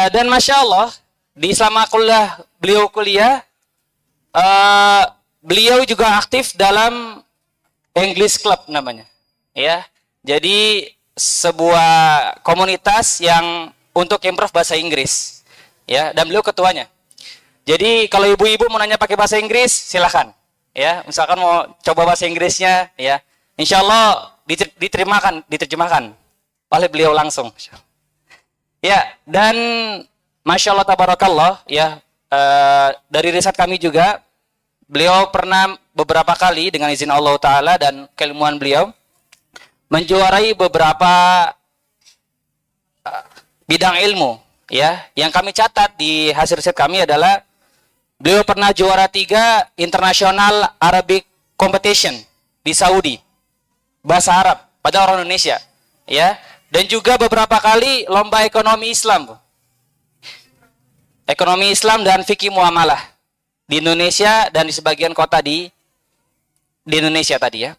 Uh, dan masya Allah di selama kuliah beliau kuliah, uh, beliau juga aktif dalam English Club namanya, ya. Jadi sebuah komunitas yang untuk improve bahasa Inggris, ya. Dan beliau ketuanya. Jadi kalau ibu-ibu mau nanya pakai bahasa Inggris, silahkan, ya. Misalkan mau coba bahasa Inggrisnya, ya. Insya Allah diterjemahkan, diterjemahkan oleh beliau langsung. Ya, dan masya Allah tabarakallah, ya uh, dari riset kami juga beliau pernah beberapa kali dengan izin Allah Taala dan keilmuan beliau menjuarai beberapa uh, bidang ilmu. Ya, yang kami catat di hasil riset kami adalah beliau pernah juara tiga internasional Arabic competition di Saudi bahasa Arab pada orang Indonesia ya dan juga beberapa kali lomba ekonomi Islam ekonomi Islam dan fikih muamalah di Indonesia dan di sebagian kota di di Indonesia tadi ya.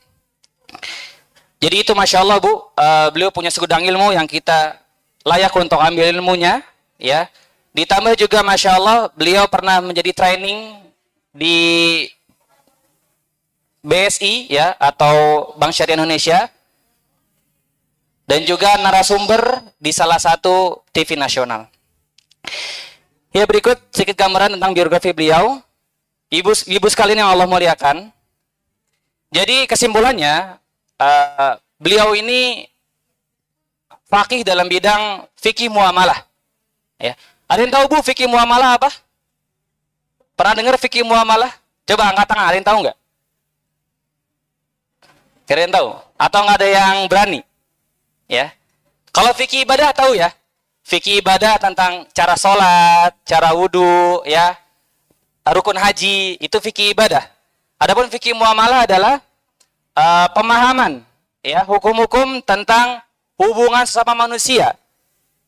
Jadi itu masya Allah bu uh, beliau punya segudang ilmu yang kita layak untuk ambil ilmunya ya. Ditambah juga masya Allah beliau pernah menjadi training di BSI ya atau Bank Syariah Indonesia dan juga narasumber di salah satu TV nasional. Ya berikut sedikit gambaran tentang biografi beliau. Ibu ibu sekalian yang Allah muliakan. Jadi kesimpulannya uh, beliau ini fakih dalam bidang fikih muamalah. Ya. Ada yang tahu Bu fikih muamalah apa? Pernah dengar fikih muamalah? Coba angkat tangan, ada yang tahu nggak? Kalian tahu? Atau nggak ada yang berani? Ya. Kalau fikih ibadah tahu ya? Fikih ibadah tentang cara sholat, cara wudhu, ya, rukun haji, itu fikih ibadah. Adapun fikih muamalah adalah uh, pemahaman, ya, hukum-hukum tentang hubungan sesama manusia,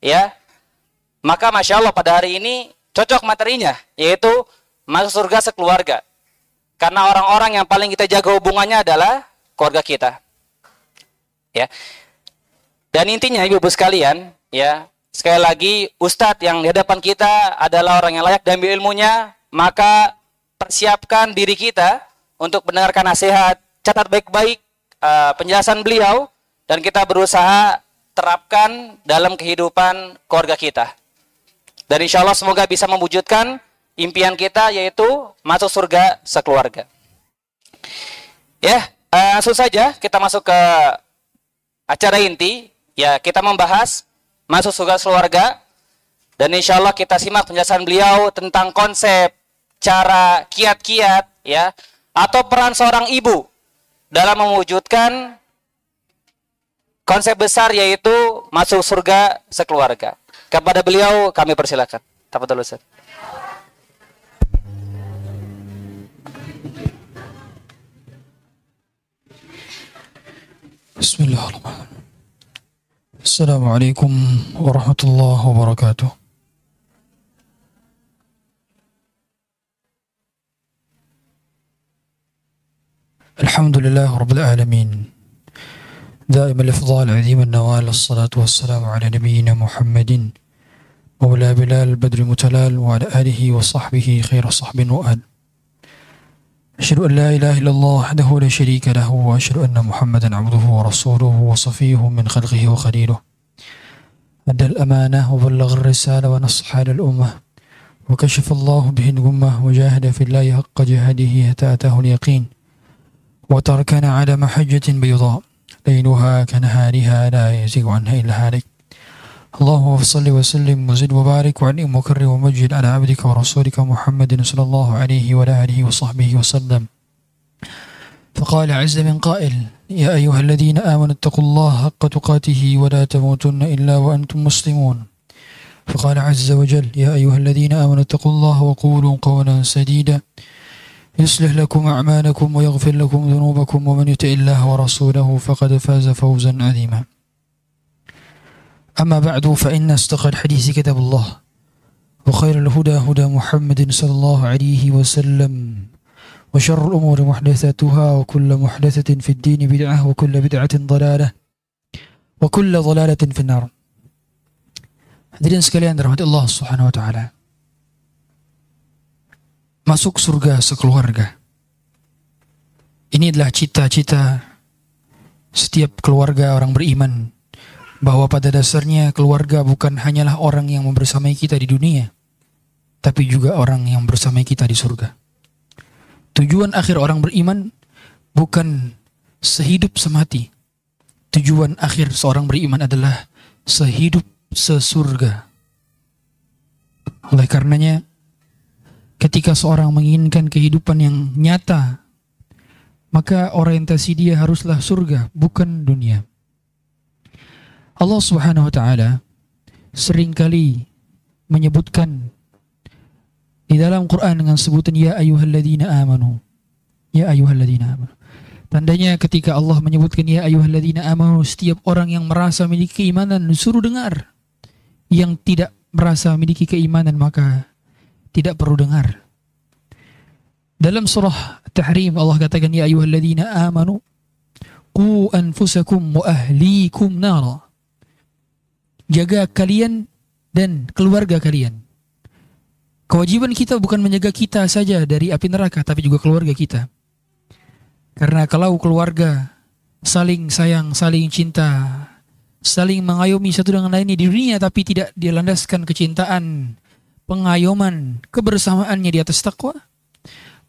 ya. Maka masya Allah pada hari ini cocok materinya, yaitu masuk surga sekeluarga. Karena orang-orang yang paling kita jaga hubungannya adalah keluarga kita. Ya. Dan intinya Ibu-ibu sekalian, ya, sekali lagi ustadz yang di hadapan kita adalah orang yang layak diambil ilmunya, maka persiapkan diri kita untuk mendengarkan nasihat, catat baik-baik uh, penjelasan beliau dan kita berusaha terapkan dalam kehidupan keluarga kita. Dan insya Allah semoga bisa mewujudkan impian kita yaitu masuk surga sekeluarga. Ya, Uh, langsung saja kita masuk ke acara inti. Ya, kita membahas masuk surga keluarga dan insya Allah kita simak penjelasan beliau tentang konsep, cara, kiat-kiat, ya, atau peran seorang ibu dalam mewujudkan konsep besar yaitu masuk surga sekeluarga. Kepada beliau kami persilakan. Tafadhol Ustaz. Bismillahirrahmanirrahim. السلام عليكم ورحمة الله وبركاته. الحمد لله رب العالمين. دائما الإفضال عظيم النوال الصلاة والسلام على نبينا محمد مولى بلال بدر المتلال وعلى آله وصحبه خير صحب وآل. أشهد أن لا إله إلا الله وحده لا شريك له وأشهد أن محمدا عبده ورسوله وصفيه من خلقه وخليله. أدى الأمانة وبلغ الرسالة ونصح على الأمة وكشف الله به الغمة وجاهد في الله حق جهاده حتى أتاه اليقين وتركنا على محجة بيضاء ليلها كنهارها لا يزيغ عنها إلا هالك. اللهم صل وسلم وزد وبارك وعلم وكرم ومجد على عبدك ورسولك محمد صلى الله عليه وعلى آله وصحبه وسلم. فقال عز من قائل يا أيها الذين آمنوا اتقوا الله حق تقاته ولا تموتن إلا وأنتم مسلمون. فقال عز وجل يا أيها الذين آمنوا اتقوا الله وقولوا قولا سديدا. يصلح لكم أعمالكم ويغفر لكم ذنوبكم ومن يطع الله ورسوله فقد فاز فوزا عظيما. أما بعد فإن أصدق الحديث كتاب الله وخير الهدى هدى محمد صلى الله عليه وسلم وشر الأمور محدثاتها وكل محدثة في الدين بدعة وكل بدعة ضلالة وكل ضلالة في النار Hadirin sekalian dirahmati Allah Subhanahu wa taala. Masuk surga sekeluarga. Ini adalah cita-cita setiap keluarga orang beriman bahwa pada dasarnya keluarga bukan hanyalah orang yang membersamai kita di dunia, tapi juga orang yang bersamai kita di surga. Tujuan akhir orang beriman bukan sehidup semati. Tujuan akhir seorang beriman adalah sehidup sesurga. Oleh karenanya, ketika seorang menginginkan kehidupan yang nyata, maka orientasi dia haruslah surga, bukan dunia. Allah Subhanahu wa taala sering kali menyebutkan di dalam Quran dengan sebutan ya ayyuhalladzina amanu. Ya ayyuhalladzina amanu. Tandanya ketika Allah menyebutkan ya ayyuhalladzina amanu setiap orang yang merasa memiliki keimanan suruh dengar. Yang tidak merasa memiliki keimanan maka tidak perlu dengar. Dalam surah Tahrim Allah katakan ya ayyuhalladzina amanu qu anfusakum wa ahlikum nara. Jaga kalian dan keluarga kalian. Kewajiban kita bukan menjaga kita saja dari api neraka tapi juga keluarga kita. Karena kalau keluarga saling sayang, saling cinta, saling mengayomi satu dengan lainnya di dunia tapi tidak dilandaskan kecintaan, pengayoman, kebersamaannya di atas takwa,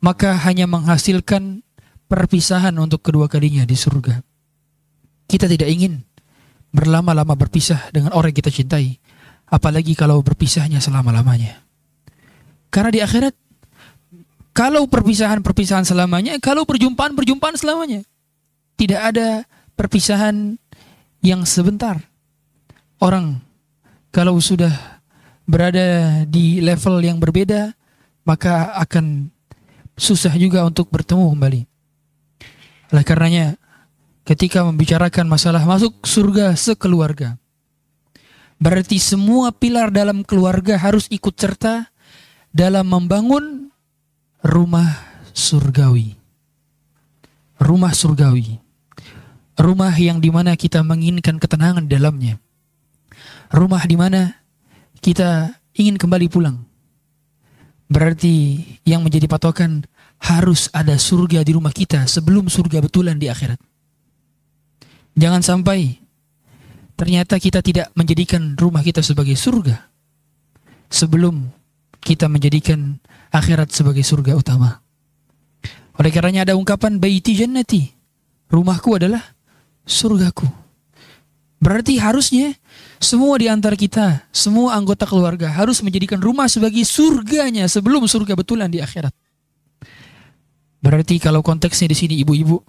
maka hanya menghasilkan perpisahan untuk kedua kalinya di surga. Kita tidak ingin berlama-lama berpisah dengan orang yang kita cintai, apalagi kalau berpisahnya selama-lamanya. Karena di akhirat kalau perpisahan-perpisahan selamanya, kalau perjumpaan-perjumpaan selamanya. Tidak ada perpisahan yang sebentar. Orang kalau sudah berada di level yang berbeda, maka akan susah juga untuk bertemu kembali. Oleh karenanya, ketika membicarakan masalah masuk surga sekeluarga, berarti semua pilar dalam keluarga harus ikut serta dalam membangun rumah surgawi. Rumah surgawi. Rumah yang di mana kita menginginkan ketenangan dalamnya. Rumah di mana kita ingin kembali pulang. Berarti yang menjadi patokan harus ada surga di rumah kita sebelum surga betulan di akhirat. Jangan sampai ternyata kita tidak menjadikan rumah kita sebagai surga sebelum kita menjadikan akhirat sebagai surga utama. Oleh karenanya ada ungkapan baiti jannati. Rumahku adalah surgaku. Berarti harusnya semua di antara kita, semua anggota keluarga harus menjadikan rumah sebagai surganya sebelum surga betulan di akhirat. Berarti kalau konteksnya di sini ibu-ibu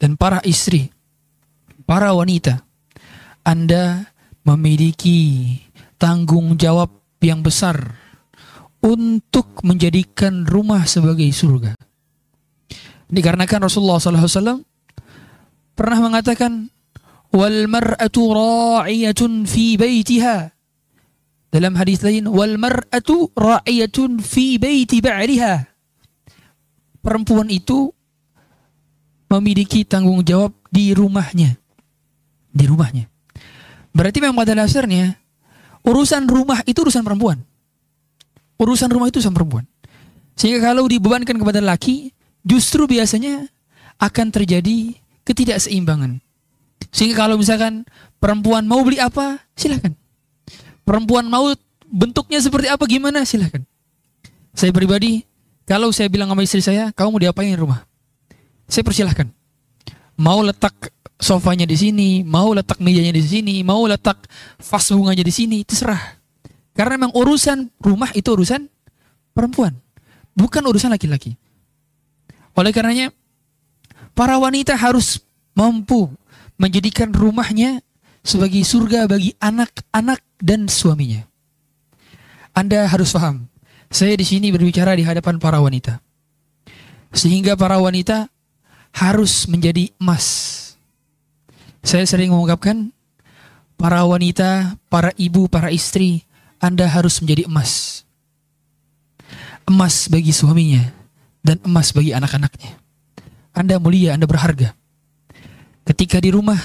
dan para istri, para wanita, Anda memiliki tanggung jawab yang besar untuk menjadikan rumah sebagai surga. Dikarenakan Rasulullah SAW pernah mengatakan wal mar'atu ra'iyatun fi baitiha dalam hadis lain wal mar'atu ra'iyatun fi baiti ba'liha perempuan itu memiliki tanggung jawab di rumahnya di rumahnya berarti memang pada dasarnya urusan rumah itu urusan perempuan urusan rumah itu sama perempuan. Sehingga kalau dibebankan kepada laki, justru biasanya akan terjadi ketidakseimbangan. Sehingga kalau misalkan perempuan mau beli apa, silahkan. Perempuan mau bentuknya seperti apa, gimana, silahkan. Saya pribadi, kalau saya bilang sama istri saya, kamu mau diapain di rumah? Saya persilahkan. Mau letak sofanya di sini, mau letak mejanya di sini, mau letak vas bunganya di sini, terserah. Karena memang urusan rumah itu urusan perempuan, bukan urusan laki-laki. Oleh karenanya, para wanita harus mampu menjadikan rumahnya sebagai surga bagi anak-anak dan suaminya. Anda harus paham, saya di sini berbicara di hadapan para wanita. Sehingga para wanita harus menjadi emas. Saya sering mengungkapkan para wanita, para ibu, para istri anda harus menjadi emas. Emas bagi suaminya dan emas bagi anak-anaknya. Anda mulia, Anda berharga. Ketika di rumah,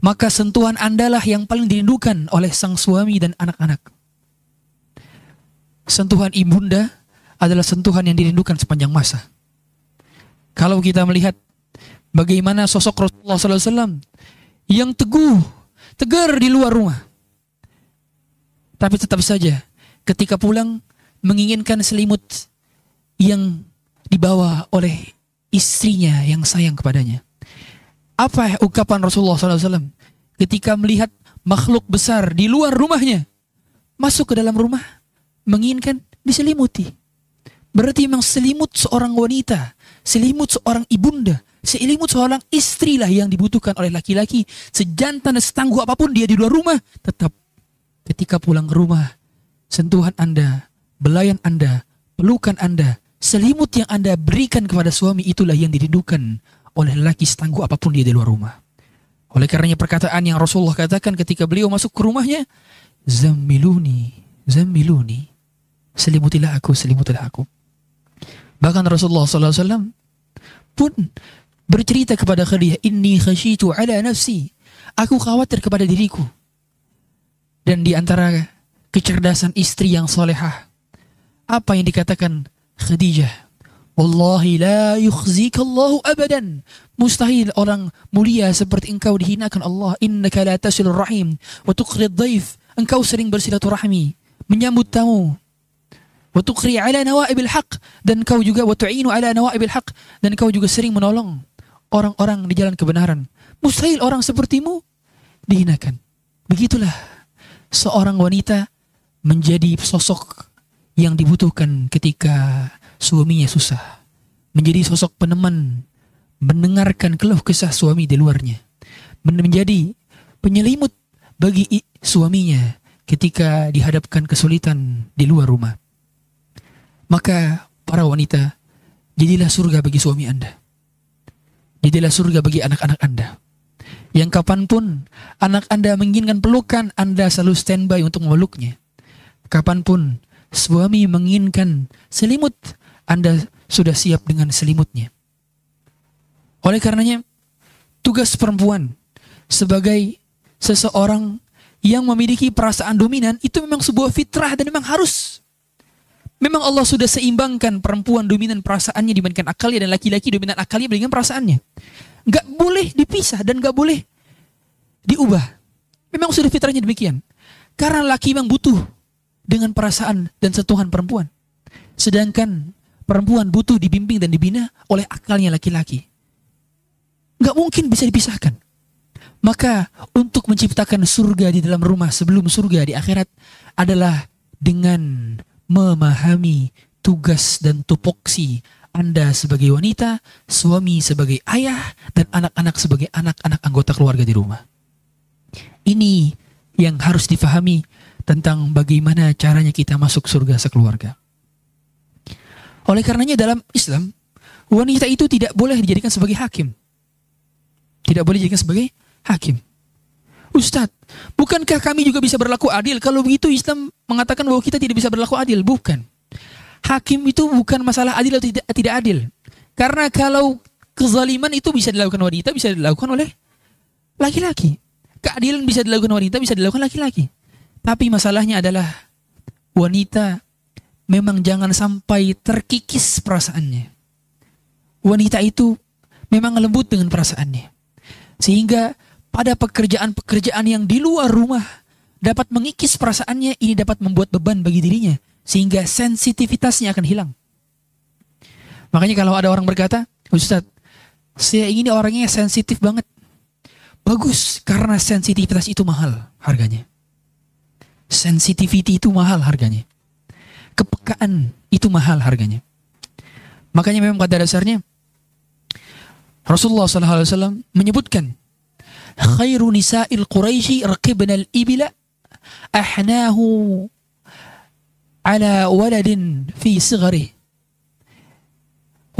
maka sentuhan Anda lah yang paling dirindukan oleh sang suami dan anak-anak. Sentuhan ibunda adalah sentuhan yang dirindukan sepanjang masa. Kalau kita melihat bagaimana sosok Rasulullah SAW yang teguh, tegar di luar rumah. Tapi tetap saja ketika pulang menginginkan selimut yang dibawa oleh istrinya yang sayang kepadanya. Apa ungkapan Rasulullah SAW ketika melihat makhluk besar di luar rumahnya masuk ke dalam rumah menginginkan diselimuti. Berarti memang selimut seorang wanita, selimut seorang ibunda, selimut seorang istri lah yang dibutuhkan oleh laki-laki. Sejantan dan setangguh apa pun dia di luar rumah, tetap ketika pulang ke rumah, sentuhan Anda, belayan Anda, pelukan Anda, selimut yang Anda berikan kepada suami itulah yang dirindukan oleh laki setangguh apa pun dia di luar rumah. Oleh karenanya perkataan yang Rasulullah katakan ketika beliau masuk ke rumahnya, Zammiluni, Zammiluni, selimutilah aku, selimutilah aku. Bahkan Rasulullah SAW pun bercerita kepada Khadijah, Inni khashitu ala nafsi. Aku khawatir kepada diriku. Dan di antara kecerdasan istri yang solehah, apa yang dikatakan Khadijah? Wallahi la yukhzikallahu abadan. Mustahil orang mulia seperti engkau dihinakan Allah. Innaka la tasilur rahim wa tuqrid dhaif. Engkau sering bersilaturahmi, menyambut tamu, wa tuqri ala nawaibil haq dan kau juga wa tu'inu ala nawaibil haq dan kau juga sering menolong orang-orang di jalan kebenaran. Mustahil orang sepertimu dihinakan. Begitulah seorang wanita menjadi sosok yang dibutuhkan ketika suaminya susah. Menjadi sosok peneman, mendengarkan keluh kesah suami di luarnya. Menjadi penyelimut bagi suaminya ketika dihadapkan kesulitan di luar rumah. Maka para wanita, jadilah surga bagi suami Anda. Jadilah surga bagi anak-anak Anda. Yang kapan pun anak Anda menginginkan pelukan, Anda selalu standby untuk memeluknya. Kapan pun suami menginginkan selimut, Anda sudah siap dengan selimutnya. Oleh karenanya, tugas perempuan sebagai seseorang yang memiliki perasaan dominan itu memang sebuah fitrah dan memang harus Memang Allah sudah seimbangkan perempuan dominan perasaannya dibandingkan akalnya dan laki-laki dominan akalnya dibandingkan perasaannya. Gak boleh dipisah dan gak boleh diubah. Memang sudah fitrahnya demikian. Karena laki memang butuh dengan perasaan dan sentuhan perempuan. Sedangkan perempuan butuh dibimbing dan dibina oleh akalnya laki-laki. Gak mungkin bisa dipisahkan. Maka untuk menciptakan surga di dalam rumah sebelum surga di akhirat adalah dengan memahami tugas dan tupoksi Anda sebagai wanita, suami sebagai ayah, dan anak-anak sebagai anak-anak anggota keluarga di rumah. Ini yang harus difahami tentang bagaimana caranya kita masuk surga sekeluarga. Oleh karenanya dalam Islam, wanita itu tidak boleh dijadikan sebagai hakim. Tidak boleh dijadikan sebagai hakim. Ustadz, bukankah kami juga bisa berlaku adil? Kalau begitu Islam mengatakan bahwa kita tidak bisa berlaku adil. Bukan. Hakim itu bukan masalah adil atau tidak, tidak adil. Karena kalau kezaliman itu bisa dilakukan wanita, bisa dilakukan oleh laki-laki. Keadilan bisa dilakukan wanita, bisa dilakukan laki-laki. Tapi masalahnya adalah wanita memang jangan sampai terkikis perasaannya. Wanita itu memang lembut dengan perasaannya. Sehingga pada pekerjaan-pekerjaan yang di luar rumah dapat mengikis perasaannya ini dapat membuat beban bagi dirinya sehingga sensitivitasnya akan hilang. Makanya kalau ada orang berkata, Ustadz, saya ini orangnya sensitif banget. Bagus, karena sensitivitas itu mahal harganya. Sensitivity itu mahal harganya. Kepekaan itu mahal harganya. Makanya memang pada dasarnya Rasulullah SAW menyebutkan khairu nisa'il Quraisy raqibna al-ibla ala waladin fi sigari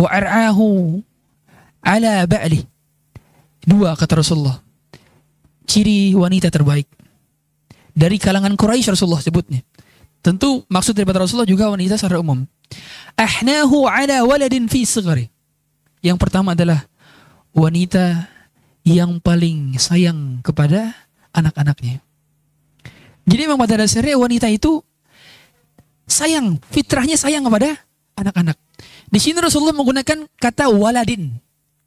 wa ar'ahu ala ba'li dua kata Rasulullah. Ciri wanita terbaik. Dari kalangan Quraisy Rasulullah sebutnya. Tentu maksud daripada Rasulullah juga wanita secara umum. Ahnahu ala waladin fi sigari yang pertama adalah wanita yang paling sayang kepada anak-anaknya. Jadi memang pada dasarnya wanita itu sayang, fitrahnya sayang kepada anak-anak. Di sini Rasulullah menggunakan kata waladin.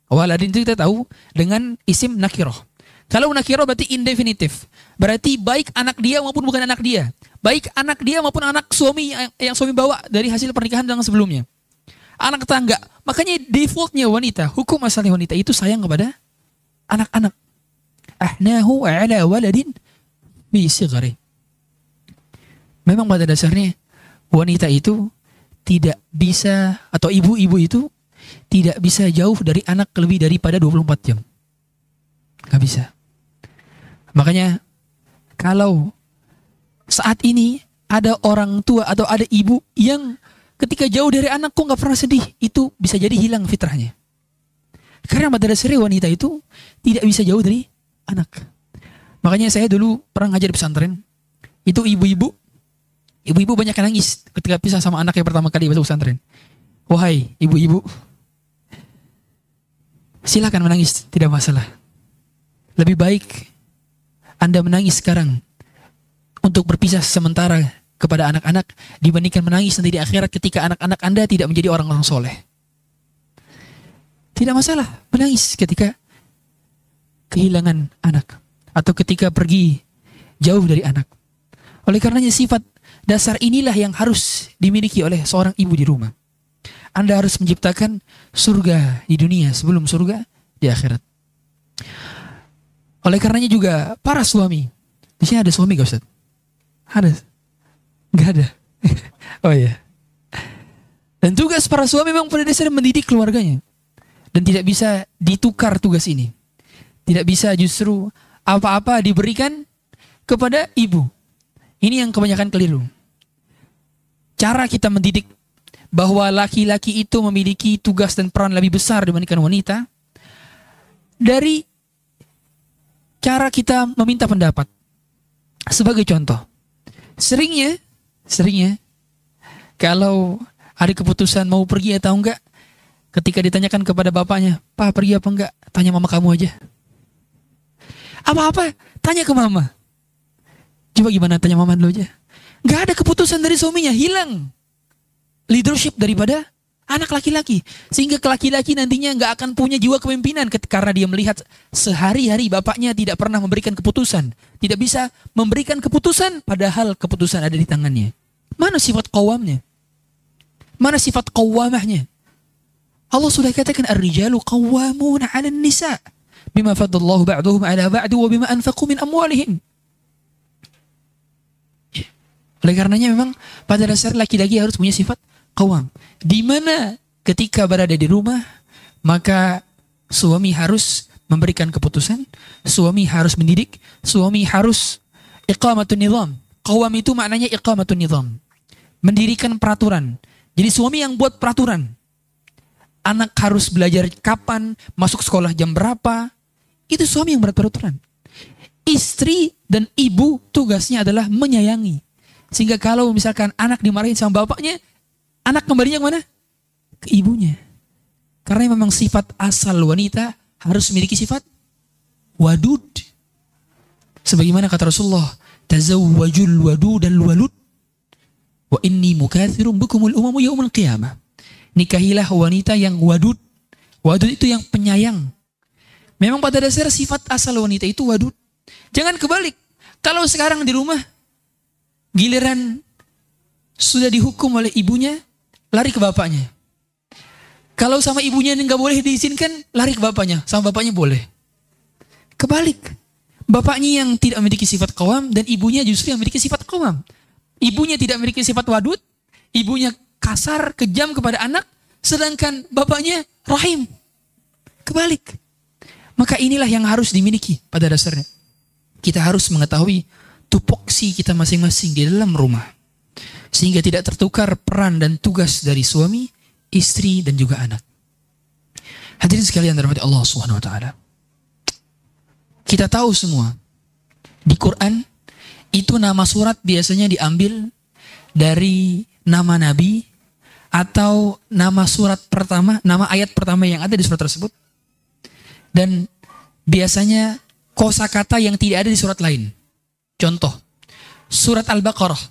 Waladin itu kita tahu dengan isim nakiroh. Kalau nakiroh berarti indefinitif. Berarti baik anak dia maupun bukan anak dia. Baik anak dia maupun anak suami yang suami bawa dari hasil pernikahan dengan sebelumnya. Anak tetangga. Makanya defaultnya wanita, hukum asalnya wanita itu sayang kepada anak-anak. Ahnahu ala waladin bi sigari. Memang pada dasarnya wanita itu tidak bisa atau ibu-ibu itu tidak bisa jauh dari anak lebih daripada 24 jam. Gak bisa. Makanya kalau saat ini ada orang tua atau ada ibu yang ketika jauh dari anak kok nggak pernah sedih, itu bisa jadi hilang fitrahnya. Karena pada dasarnya wanita itu tidak bisa jauh dari anak. Makanya saya dulu pernah ngajar di pesantren. Itu ibu-ibu. Ibu-ibu banyak yang nangis ketika pisah sama anak yang pertama kali masuk pesantren. Wahai ibu-ibu. Silakan menangis, tidak masalah. Lebih baik Anda menangis sekarang untuk berpisah sementara kepada anak-anak dibandingkan menangis nanti di akhirat ketika anak-anak Anda tidak menjadi orang-orang soleh. Tidak masalah menangis ketika kehilangan anak atau ketika pergi jauh dari anak. Oleh karenanya sifat dasar inilah yang harus dimiliki oleh seorang ibu di rumah. Anda harus menciptakan surga di dunia sebelum surga di akhirat. Oleh karenanya juga para suami. Di sini ada suami gak Ustaz? Ada. Gak ada. oh iya. Dan tugas para suami memang pada dasarnya mendidik keluarganya dan tidak bisa ditukar tugas ini. Tidak bisa justru apa-apa diberikan kepada ibu. Ini yang kebanyakan keliru. Cara kita mendidik bahwa laki-laki itu memiliki tugas dan peran lebih besar dibandingkan wanita dari cara kita meminta pendapat. Sebagai contoh, seringnya, seringnya kalau ada keputusan mau pergi atau enggak, Ketika ditanyakan kepada bapaknya, Pak pergi apa enggak? Tanya mama kamu aja. Apa-apa, tanya ke mama. Coba gimana tanya mama dulu aja. Gak ada keputusan dari suaminya, hilang. Leadership daripada anak laki-laki. Sehingga laki-laki nantinya gak akan punya jiwa kepemimpinan karena dia melihat sehari-hari bapaknya tidak pernah memberikan keputusan. Tidak bisa memberikan keputusan padahal keputusan ada di tangannya. Mana sifat kawamnya? Mana sifat kawamahnya? Allah sudah katakan ar-rijalu qawwamuna 'ala nisa bima faddallahu ba'dahum 'ala ba'd wa bima anfaqu min amwalihim. Oleh karenanya memang pada dasar laki-laki harus punya sifat qawam. Di mana ketika berada di rumah maka suami harus memberikan keputusan, suami harus mendidik, suami harus iqamatun nizam. Qawam itu maknanya iqamatun nizam. Mendirikan peraturan. Jadi suami yang buat peraturan anak harus belajar kapan, masuk sekolah jam berapa, itu suami yang berat peraturan. Istri dan ibu tugasnya adalah menyayangi. Sehingga kalau misalkan anak dimarahin sama bapaknya, anak kembalinya ke mana? Ke ibunya. Karena memang sifat asal wanita harus memiliki sifat wadud. Sebagaimana kata Rasulullah, tazawwajul wadud dan walud. Wa inni mukathirun bikumul umamu yaumul qiyamah nikahilah wanita yang wadud. Wadud itu yang penyayang. Memang pada dasar sifat asal wanita itu wadud. Jangan kebalik. Kalau sekarang di rumah, giliran sudah dihukum oleh ibunya, lari ke bapaknya. Kalau sama ibunya nggak boleh diizinkan, lari ke bapaknya. Sama bapaknya boleh. Kebalik. Bapaknya yang tidak memiliki sifat kawam dan ibunya justru yang memiliki sifat kawam. Ibunya tidak memiliki sifat wadud, ibunya kasar, kejam kepada anak, sedangkan bapaknya rahim. Kebalik. Maka inilah yang harus dimiliki pada dasarnya. Kita harus mengetahui tupoksi kita masing-masing di dalam rumah. Sehingga tidak tertukar peran dan tugas dari suami, istri, dan juga anak. Hadirin sekalian dirahmati Allah Subhanahu wa taala. Kita tahu semua di Quran itu nama surat biasanya diambil dari nama nabi atau nama surat pertama, nama ayat pertama yang ada di surat tersebut. Dan biasanya kosakata yang tidak ada di surat lain. Contoh, surat Al-Baqarah.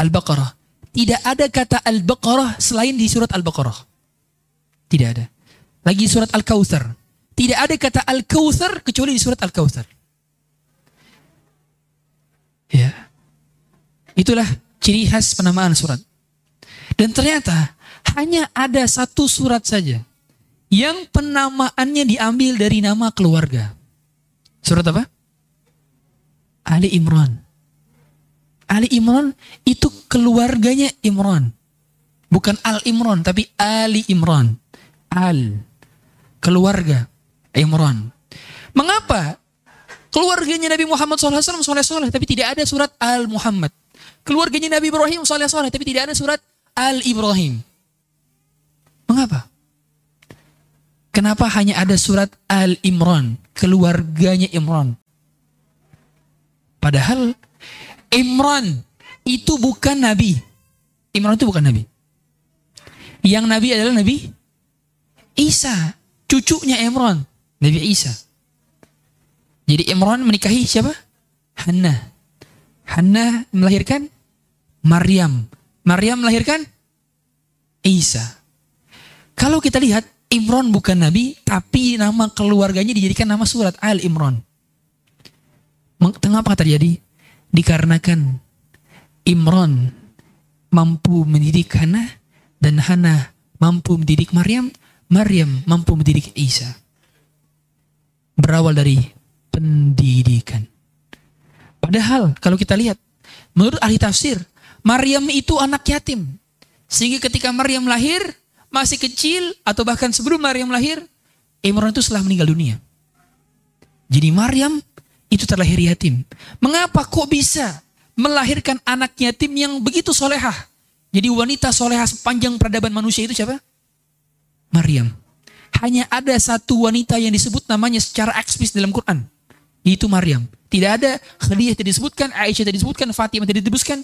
Al-Baqarah. Tidak ada kata Al-Baqarah selain di surat Al-Baqarah. Tidak ada. Lagi surat Al-Kautsar. Tidak ada kata Al-Kautsar kecuali di surat Al-Kautsar. Ya. Itulah ciri khas penamaan surat. Dan ternyata hanya ada satu surat saja yang penamaannya diambil dari nama keluarga. Surat apa? Ali Imran. Ali Imran itu keluarganya Imran. Bukan Al Imran, tapi Ali Imran. Al. Keluarga Imran. Mengapa keluarganya Nabi Muhammad SAW soleh-soleh, tapi tidak ada surat Al Muhammad. Keluarganya Nabi Ibrahim soleh-soleh, tapi tidak ada surat Al Ibrahim. Mengapa? Kenapa hanya ada surat Al Imran, keluarganya Imran? Padahal Imran itu bukan nabi. Imran itu bukan nabi. Yang nabi adalah Nabi Isa, cucunya Imran, Nabi Isa. Jadi Imran menikahi siapa? Hannah. Hannah melahirkan Maryam. Maryam melahirkan Isa. Kalau kita lihat Imran bukan nabi, tapi nama keluarganya dijadikan nama surat Al Imran. Mengapa terjadi? Dikarenakan Imran mampu mendidik Hana dan Hana mampu mendidik Maryam, Maryam mampu mendidik Isa. Berawal dari pendidikan. Padahal kalau kita lihat, menurut ahli tafsir, Maryam itu anak yatim. Sehingga ketika Maryam lahir, masih kecil atau bahkan sebelum Maryam lahir, Imran itu setelah meninggal dunia. Jadi Maryam itu terlahir yatim. Mengapa kok bisa melahirkan anak yatim yang begitu solehah? Jadi wanita solehah sepanjang peradaban manusia itu siapa? Maryam. Hanya ada satu wanita yang disebut namanya secara eksplisit dalam Quran. Itu Maryam. Tidak ada Khadijah tidak disebutkan, Aisyah tidak disebutkan, Fatimah tidak disebutkan.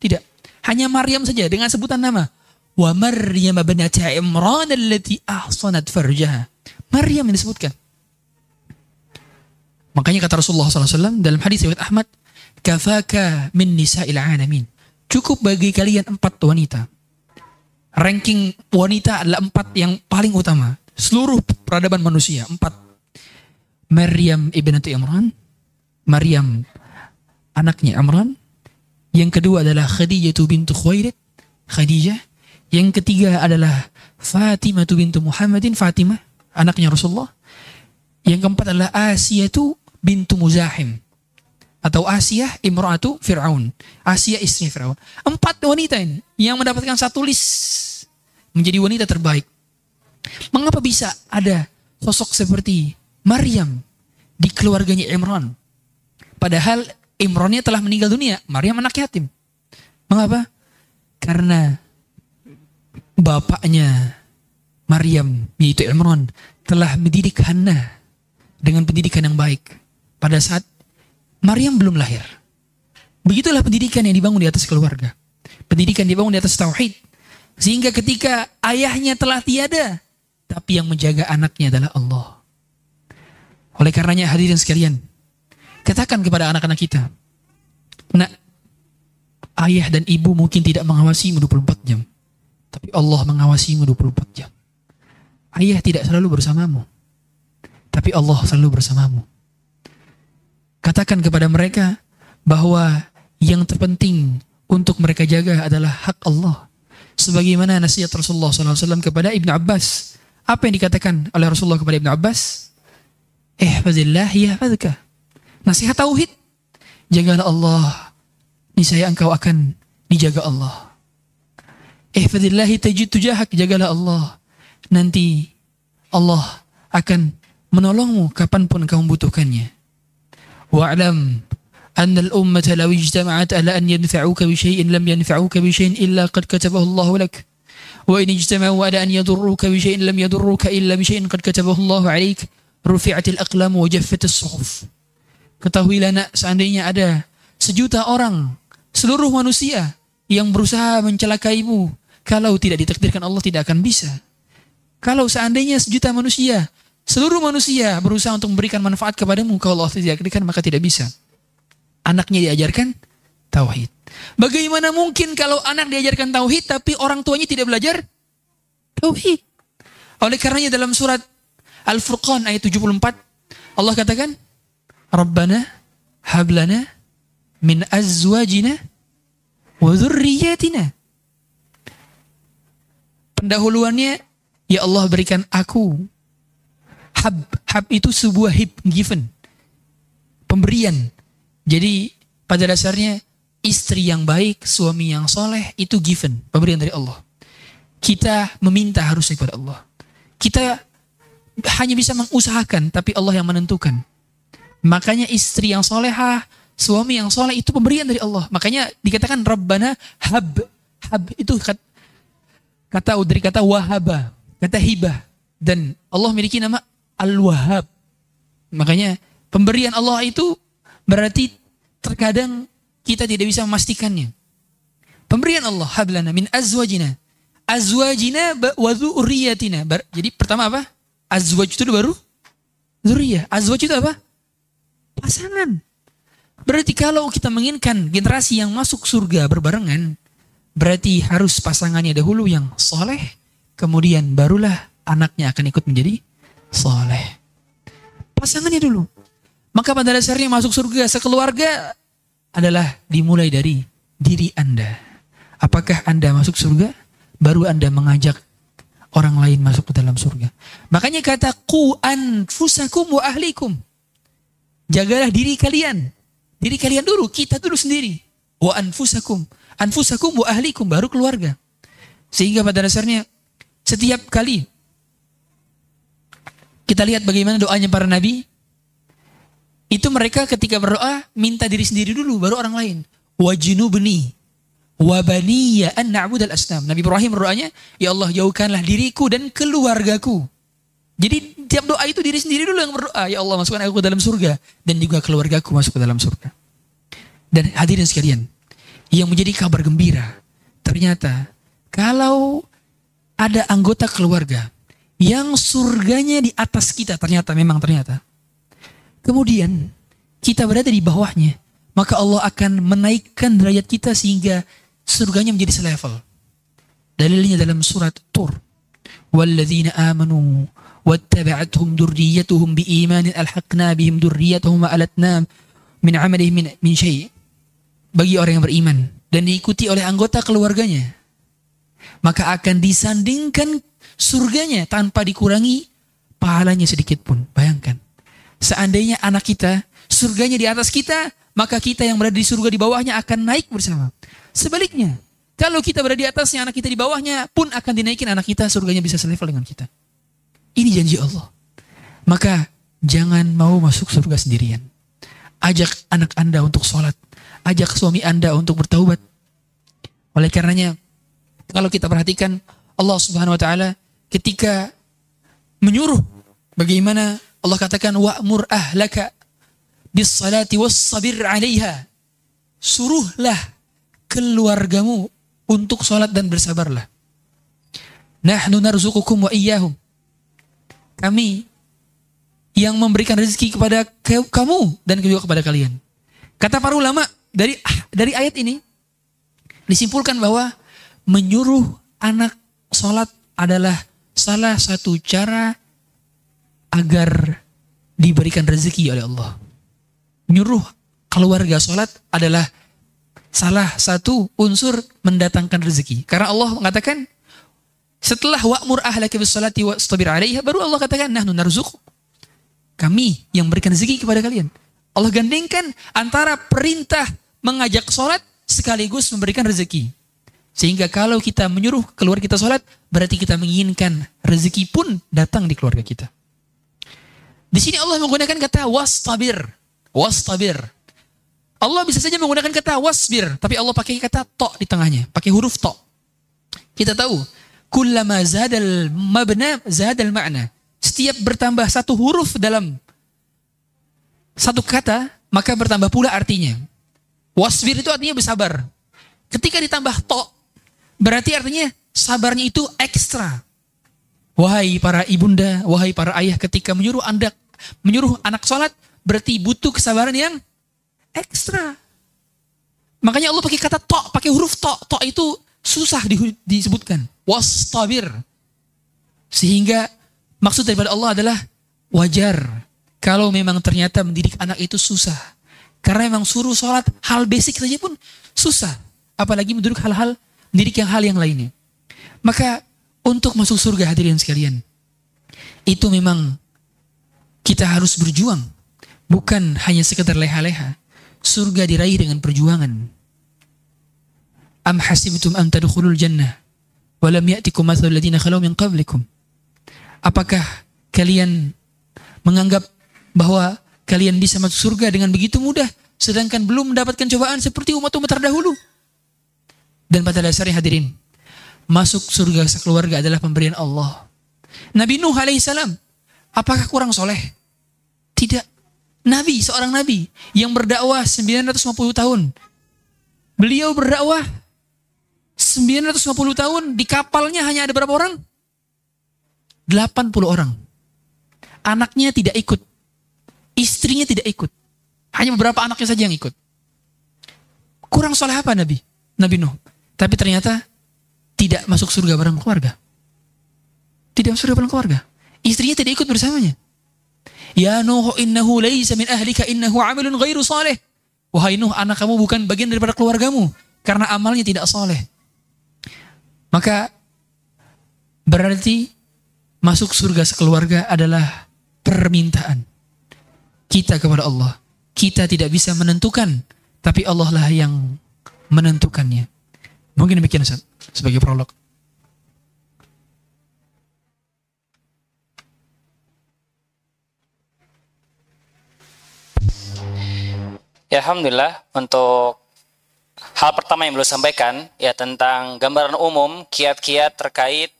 Tidak. Hanya Maryam saja dengan sebutan nama wa Maryam binata Imran allati ahsanat farjaha. Maryam yang disebutkan. Makanya kata Rasulullah SAW dalam hadis riwayat Ahmad, kafaka min nisa'il alamin. Cukup bagi kalian empat wanita. Ranking wanita adalah empat yang paling utama. Seluruh peradaban manusia, empat. Maryam ibnatu Imran. Maryam anaknya Imran. Yang kedua adalah Khadijah bintu Khuwailid. Khadijah. Yang ketiga adalah Fatimah bintu Muhammadin, Fatimah, anaknya Rasulullah. Yang keempat adalah Asia itu bintu Muzahim. Atau Asia imra'atu Fir'aun. Asia istri Fir'aun. Empat wanita ini yang mendapatkan satu list menjadi wanita terbaik. Mengapa bisa ada sosok seperti Maryam di keluarganya Imran? Padahal Imrannya telah meninggal dunia. Maryam anak yatim. Mengapa? Karena bapaknya Maryam yaitu Imran telah mendidik Hannah dengan pendidikan yang baik pada saat Maryam belum lahir. Begitulah pendidikan yang dibangun di atas keluarga. Pendidikan dibangun di atas tauhid. Sehingga ketika ayahnya telah tiada, tapi yang menjaga anaknya adalah Allah. Oleh karenanya hadirin sekalian, katakan kepada anak-anak kita, nak, ayah dan ibu mungkin tidak mengawasi 24 jam. Tapi Allah mengawasimu 24 jam. Ayah tidak selalu bersamamu. Tapi Allah selalu bersamamu. Katakan kepada mereka bahwa yang terpenting untuk mereka jaga adalah hak Allah. Sebagaimana nasihat Rasulullah SAW kepada Ibn Abbas. Apa yang dikatakan oleh Rasulullah kepada Ibn Abbas? Eh, fadillah ya fadka. Nasihat tauhid. Jagalah Allah. Niscaya engkau akan dijaga Allah. Ihfadillahi tajid tujahak, jagalah Allah. Nanti Allah akan menolongmu kapan pun kau membutuhkannya. Wa'lam أن الأمة لو اجتمعت على أن ينفعوك بشيء لم ينفعوك بشيء إلا قد كتبه الله لك وإن اجتمعوا على أن يضروك بشيء لم يضروك إلا بشيء قد كتبه الله عليك رفعت الأقلام وجفت الصحف Ketahuilah nak, seandainya ada sejuta orang, seluruh manusia yang berusaha mencelakaimu, kalau tidak ditakdirkan Allah tidak akan bisa. Kalau seandainya sejuta manusia seluruh manusia berusaha untuk memberikan manfaat kepadamu, kalau Allah tidak berikan maka tidak bisa. Anaknya diajarkan tauhid. Bagaimana mungkin kalau anak diajarkan tauhid tapi orang tuanya tidak belajar tauhid? Oleh karenanya dalam surat Al-Furqan ayat 74 Allah katakan, "Rabbana hablana min azwajina wa dzurriyyatina." Pendahuluannya, ya Allah berikan aku hab. Hab itu sebuah hib given. Pemberian. Jadi pada dasarnya istri yang baik, suami yang soleh itu given, pemberian dari Allah. Kita meminta harusnya kepada Allah. Kita hanya bisa mengusahakan, tapi Allah yang menentukan. Makanya istri yang solehah, suami yang soleh itu pemberian dari Allah. Makanya dikatakan Rabbana hab. Hab itu kata, kata dari kata wahaba, kata hibah. Dan Allah memiliki nama Al-Wahhab. Makanya pemberian Allah itu berarti terkadang kita tidak bisa memastikannya. Pemberian Allah hablana min azwajina. Azwajina wa dzurriyyatina. Jadi pertama apa? Azwaj itu baru zuriyah. Azwaj itu apa? Pasangan. Berarti kalau kita menginginkan generasi yang masuk surga berbarengan, berarti harus pasangannya dahulu yang soleh, kemudian barulah anaknya akan ikut menjadi soleh. Pasangannya dulu. Maka pada dasarnya masuk surga sekeluarga adalah dimulai dari diri Anda. Apakah Anda masuk surga? Baru Anda mengajak orang lain masuk ke dalam surga. Makanya kata ku anfusakum wa ahlikum. Jagalah diri kalian. Diri kalian dulu, kita dulu sendiri. Wa anfusakum. Anfusakum wa ahlikum baru keluarga. Sehingga pada dasarnya setiap kali kita lihat bagaimana doanya para nabi itu mereka ketika berdoa minta diri sendiri dulu baru orang lain. Wajinubni Wabaniya an na'budal asnam. Nabi Ibrahim berdoanya, Ya Allah jauhkanlah diriku dan keluargaku. Jadi tiap doa itu diri sendiri dulu yang berdoa. Ya Allah masukkan aku ke dalam surga. Dan juga keluargaku masuk ke dalam surga. Dan hadirin sekalian. Yang menjadi kabar gembira. Ternyata kalau ada anggota keluarga yang surganya di atas kita. Ternyata memang ternyata. Kemudian kita berada di bawahnya. Maka Allah akan menaikkan derajat kita sehingga surganya menjadi selevel. Dalilnya dalam surat Tur. Walladzina amanu wattaba'athum durriyatuhum biimanin alhaqna bihim durriyatuhum alatna min amalihim min, min syai' bagi orang yang beriman dan diikuti oleh anggota keluarganya maka akan disandingkan surganya tanpa dikurangi pahalanya sedikit pun bayangkan seandainya anak kita surganya di atas kita maka kita yang berada di surga di bawahnya akan naik bersama Sebaliknya, kalau kita berada di atasnya, anak kita di bawahnya pun akan dinaikin anak kita, surganya bisa selevel dengan kita. Ini janji Allah. Maka jangan mau masuk surga sendirian. Ajak anak anda untuk sholat. Ajak suami anda untuk bertaubat. Oleh karenanya, kalau kita perhatikan Allah subhanahu wa ta'ala ketika menyuruh bagaimana Allah katakan wa'mur ahlaka bis salati was sabir 'alaiha. Suruhlah keluargamu untuk sholat dan bersabarlah. Nahnu narzukukum wa iyyahum. Kami yang memberikan rezeki kepada kamu dan juga kepada kalian. Kata para ulama dari dari ayat ini disimpulkan bahwa menyuruh anak sholat adalah salah satu cara agar diberikan rezeki oleh Allah. Menyuruh keluarga sholat adalah salah satu unsur mendatangkan rezeki. Karena Allah mengatakan setelah wa'mur ahlaka bis salati wastabir 'alaiha baru Allah katakan nahnu narzuq. Kami yang memberikan rezeki kepada kalian. Allah gandengkan antara perintah mengajak sholat sekaligus memberikan rezeki. Sehingga kalau kita menyuruh keluar kita sholat, berarti kita menginginkan rezeki pun datang di keluarga kita. Di sini Allah menggunakan kata wastabir. Wastabir. Allah bisa saja menggunakan kata wasbir, tapi Allah pakai kata to di tengahnya, pakai huruf to. Kita tahu, kullama zadal mabna zadal makna. Setiap bertambah satu huruf dalam satu kata, maka bertambah pula artinya. Wasbir itu artinya bersabar. Ketika ditambah to, berarti artinya sabarnya itu ekstra. Wahai para ibunda, wahai para ayah ketika menyuruh anda menyuruh anak sholat berarti butuh kesabaran yang ekstra. Makanya Allah pakai kata tok, pakai huruf tok. Tok itu susah di, disebutkan. Wastabir. Sehingga maksud daripada Allah adalah wajar kalau memang ternyata mendidik anak itu susah. Karena memang suruh sholat hal basic saja pun susah. Apalagi mendidik hal-hal mendidik yang hal yang lainnya. Maka untuk masuk surga hadirin sekalian. Itu memang kita harus berjuang. Bukan hanya sekedar leha-leha. Surga diraih dengan perjuangan. Am hasibtum an tadkhulul jannah walam ya'tikum mathalul ladzina khalau min qablikum. Apakah kalian menganggap bahwa kalian bisa masuk surga dengan begitu mudah sedangkan belum mendapatkan cobaan seperti umat-umat terdahulu? Dan pada dasarnya hadirin, masuk surga sekeluarga adalah pemberian Allah. Nabi Nuh alaihissalam, apakah kurang soleh? Tidak. Nabi, seorang nabi yang berdakwah 950 tahun. Beliau berdakwah 950 tahun di kapalnya hanya ada berapa orang? 80 orang. Anaknya tidak ikut. Istrinya tidak ikut. Hanya beberapa anaknya saja yang ikut. Kurang soleh apa Nabi? Nabi Nuh. Tapi ternyata tidak masuk surga bareng keluarga. Tidak masuk surga bareng keluarga. Istrinya tidak ikut bersamanya. Ya Nuh innahu laysa min ahlika innahu amilun ghairu saleh. Wahai Nuh, anak kamu bukan bagian daripada keluargamu karena amalnya tidak soleh. Maka berarti masuk surga sekeluarga adalah permintaan kita kepada Allah. Kita tidak bisa menentukan, tapi Allah lah yang menentukannya. Mungkin demikian Ustaz, sebagai prolog. Ya Alhamdulillah untuk hal pertama yang belum sampaikan ya tentang gambaran umum kiat-kiat terkait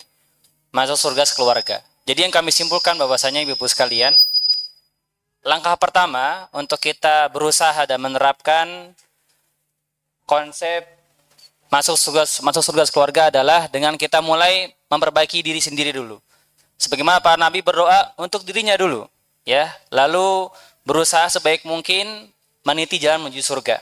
masuk surga sekeluarga. Jadi yang kami simpulkan bahwasanya ibu-ibu sekalian, langkah pertama untuk kita berusaha dan menerapkan konsep masuk surga masuk surga sekeluarga adalah dengan kita mulai memperbaiki diri sendiri dulu. Sebagaimana para nabi berdoa untuk dirinya dulu, ya. Lalu berusaha sebaik mungkin meniti jalan menuju surga.